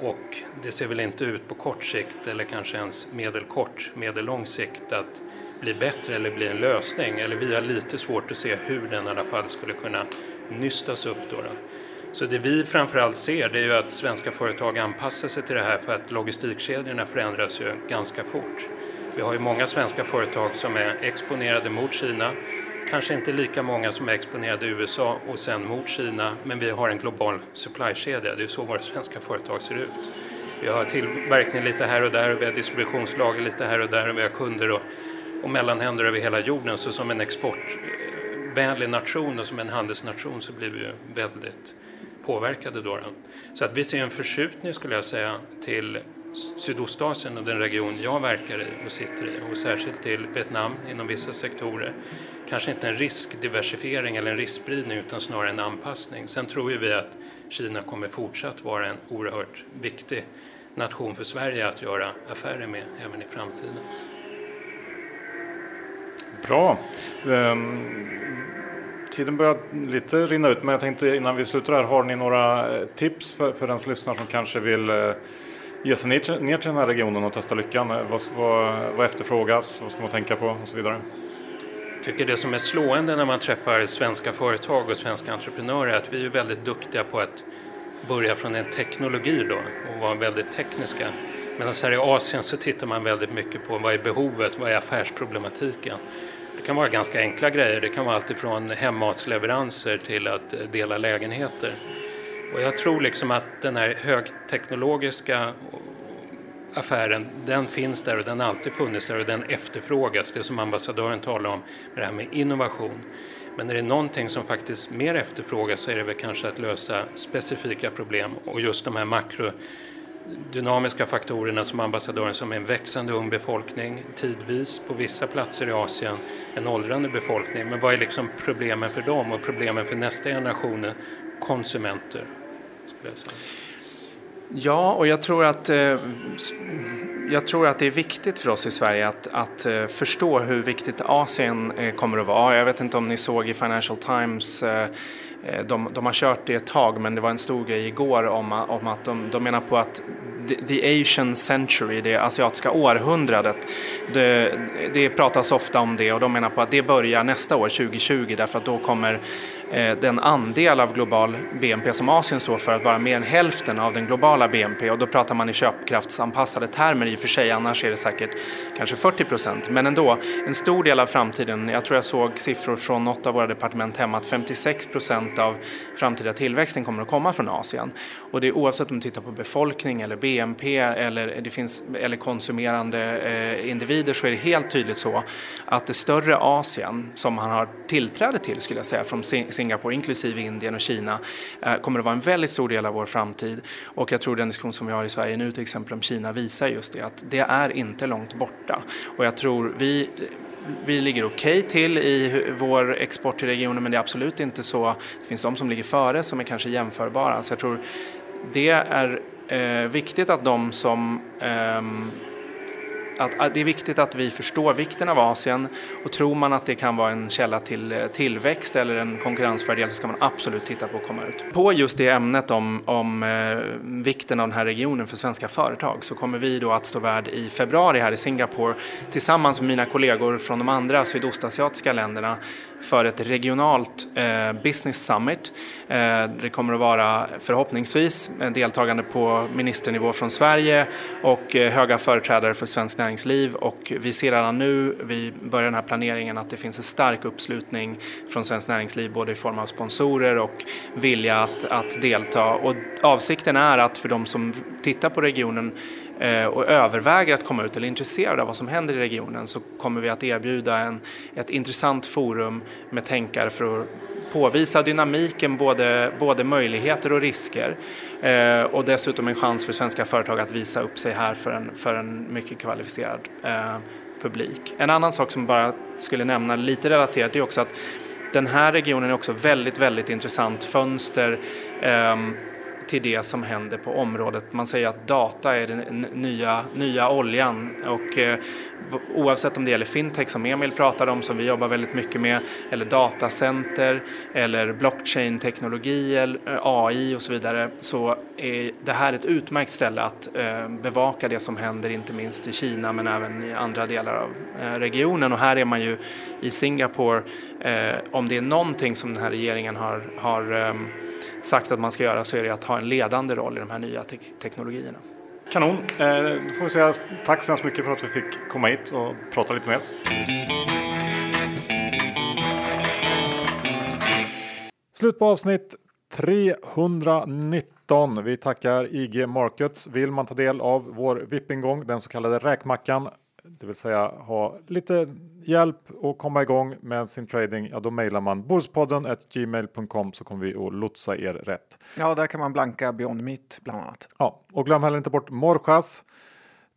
Speaker 6: Och det ser väl inte ut på kort sikt eller kanske ens medelkort, medellång sikt att bli bättre eller bli en lösning. Eller vi har lite svårt att se hur den i alla fall skulle kunna nystas upp. Då, då. Så det vi framförallt ser det är ju att svenska företag anpassar sig till det här för att logistikkedjorna förändras ju ganska fort. Vi har ju många svenska företag som är exponerade mot Kina, kanske inte lika många som är exponerade i USA och sen mot Kina, men vi har en global supplykedja. Det är så våra svenska företag ser ut. Vi har tillverkning lite här och där och vi har distributionslager lite här och där och vi har kunder och och mellanhänder över hela jorden. Så som en exportvänlig nation och som en handelsnation så blir vi ju väldigt påverkade då. Så att vi ser en förskjutning skulle jag säga till Sydostasien och den region jag verkar i och sitter i och särskilt till Vietnam inom vissa sektorer. Kanske inte en riskdiversifiering eller en riskspridning utan snarare en anpassning. Sen tror ju vi att Kina kommer fortsatt vara en oerhört viktig nation för Sverige att göra affärer med även i framtiden.
Speaker 1: Bra. Um, tiden börjar lite rinna ut, men jag tänkte innan vi slutar här, har ni några eh, tips för, för den som lyssnar som kanske vill uh, ge sig ner till, ner till den här regionen och testa lyckan? Eh, vad, vad, vad efterfrågas? Vad ska man tänka på och så vidare?
Speaker 6: Jag tycker det som är slående när man träffar svenska företag och svenska entreprenörer är att vi är väldigt duktiga på att börja från en teknologi då och vara väldigt tekniska. Medan här i Asien så tittar man väldigt mycket på vad är behovet, vad är affärsproblematiken. Det kan vara ganska enkla grejer, det kan vara alltifrån hemmatsleveranser till att eh, dela lägenheter. Och jag tror liksom att den här högteknologiska affären, den finns där och den har alltid funnits där och den efterfrågas, det som ambassadören talar om med det här med innovation. Men är det någonting som faktiskt mer efterfrågas så är det väl kanske att lösa specifika problem och just de här makro dynamiska faktorerna som ambassadören som en växande ung befolkning, tidvis på vissa platser i Asien en åldrande befolkning. Men vad är liksom problemen för dem och problemen för nästa generation konsumenter?
Speaker 5: Ja, och jag tror att eh, jag tror att det är viktigt för oss i Sverige att, att eh, förstå hur viktigt Asien eh, kommer att vara. Jag vet inte om ni såg i Financial Times Eh, Eh, de, de, har kört det ett tag men det var en stor grej igår om, om att de, de menar på att the Asian century, det asiatiska århundradet, det, det pratas ofta om det och de menar på att det börjar nästa år, 2020, därför att då kommer Eh, den andel av global BNP som Asien står för att vara mer än hälften av den globala BNP och då pratar man i köpkraftsanpassade termer i och för sig, annars är det säkert kanske 40 procent. Men ändå, en stor del av framtiden, jag tror jag såg siffror från något av våra departement hemma, att 56 procent av framtida tillväxten kommer att komma från Asien. Och det är oavsett om du tittar på befolkning eller BNP eller, det finns, eller konsumerande eh, individer så är det helt tydligt så att det större Asien som man har tillträde till skulle jag säga från Singapore inklusive Indien och Kina eh, kommer att vara en väldigt stor del av vår framtid. Och jag tror den diskussion som vi har i Sverige nu till exempel om Kina visar just det att det är inte långt borta. Och jag tror vi vi ligger okej okay till i vår export till regionen men det är absolut inte så. Det finns de som ligger före som är kanske jämförbara. Så jag tror det är eh, viktigt att de som eh, att, att, det är viktigt att vi förstår vikten av Asien och tror man att det kan vara en källa till eh, tillväxt eller en konkurrensfördel så ska man absolut titta på att komma ut. På just det ämnet om, om eh, vikten av den här regionen för svenska företag så kommer vi då att stå värd i februari här i Singapore tillsammans med mina kollegor från de andra sydostasiatiska länderna för ett regionalt eh, business summit. Eh, det kommer att vara förhoppningsvis deltagande på ministernivå från Sverige och eh, höga företrädare för svenskt näringsliv och vi ser redan nu, vi börjar den här planeringen, att det finns en stark uppslutning från svenskt näringsliv både i form av sponsorer och vilja att, att delta. Och avsikten är att för de som tittar på regionen Eh, och överväger att komma ut eller är intresserade av vad som händer i regionen så kommer vi att erbjuda en, ett intressant forum med tänkare för att påvisa dynamiken, både, både möjligheter och risker eh, och dessutom en chans för svenska företag att visa upp sig här för en, för en mycket kvalificerad eh, publik. En annan sak som bara skulle nämna lite relaterat är också att den här regionen är också väldigt, väldigt intressant fönster eh, till det som händer på området. Man säger att data är den nya, nya oljan och eh, oavsett om det gäller fintech som Emil pratade om som vi jobbar väldigt mycket med eller datacenter eller blockchain-teknologi, eller eh, AI och så vidare så är det här ett utmärkt ställe att eh, bevaka det som händer inte minst i Kina men även i andra delar av eh, regionen och här är man ju i Singapore eh, om det är någonting som den här regeringen har, har ehm, sagt att man ska göra så är det att ha en ledande roll i de här nya te teknologierna.
Speaker 1: Kanon! Eh, då får vi säga tack så hemskt mycket för att vi fick komma hit och prata lite mer. Slut på avsnitt 319. Vi tackar IG Markets. Vill man ta del av vår VIP-ingång, den så kallade räkmackan, det vill säga ha lite hjälp och komma igång med sin trading, ja då mejlar man borspodden gmail.com så kommer vi att lotsa er rätt.
Speaker 2: Ja, där kan man blanka Beyond Meat bland annat.
Speaker 1: Ja, och glöm heller inte bort Morjas.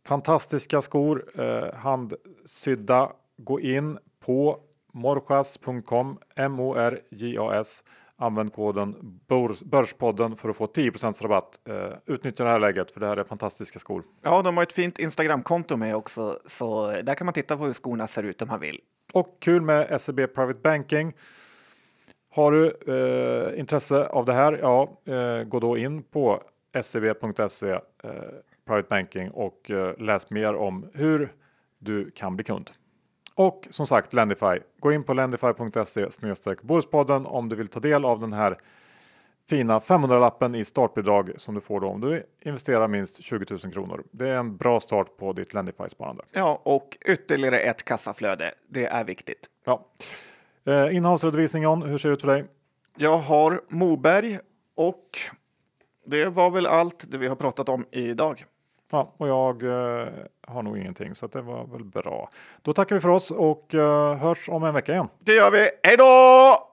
Speaker 1: Fantastiska skor, eh, handsydda. Gå in på morjas.com, M-O-R-J-A-S Använd koden Börspodden för att få 10 rabatt. Uh, utnyttja det här läget för det här är fantastiska skor.
Speaker 2: Ja, de har ett fint Instagramkonto med också, så där kan man titta på hur skorna ser ut om man vill.
Speaker 1: Och kul med SEB Private Banking. Har du uh, intresse av det här? Ja, uh, gå då in på seb.se Private Banking och läs mer om hur du kan bli kund. Och som sagt Lendify. Gå in på lendify.se Börspodden om du vill ta del av den här fina 500-lappen i startbidrag som du får då om du investerar minst 20 000 kronor. Det är en bra start på ditt Lendify-sparande.
Speaker 2: Ja, och ytterligare ett kassaflöde. Det är viktigt.
Speaker 1: Ja. Eh, Innehavsredovisning John, hur ser det ut för dig?
Speaker 2: Jag har Moberg och det var väl allt det vi har pratat om idag.
Speaker 1: Ja, och jag eh, har nog ingenting så det var väl bra. Då tackar vi för oss och eh, hörs om en vecka igen.
Speaker 2: Det gör vi. Hej då!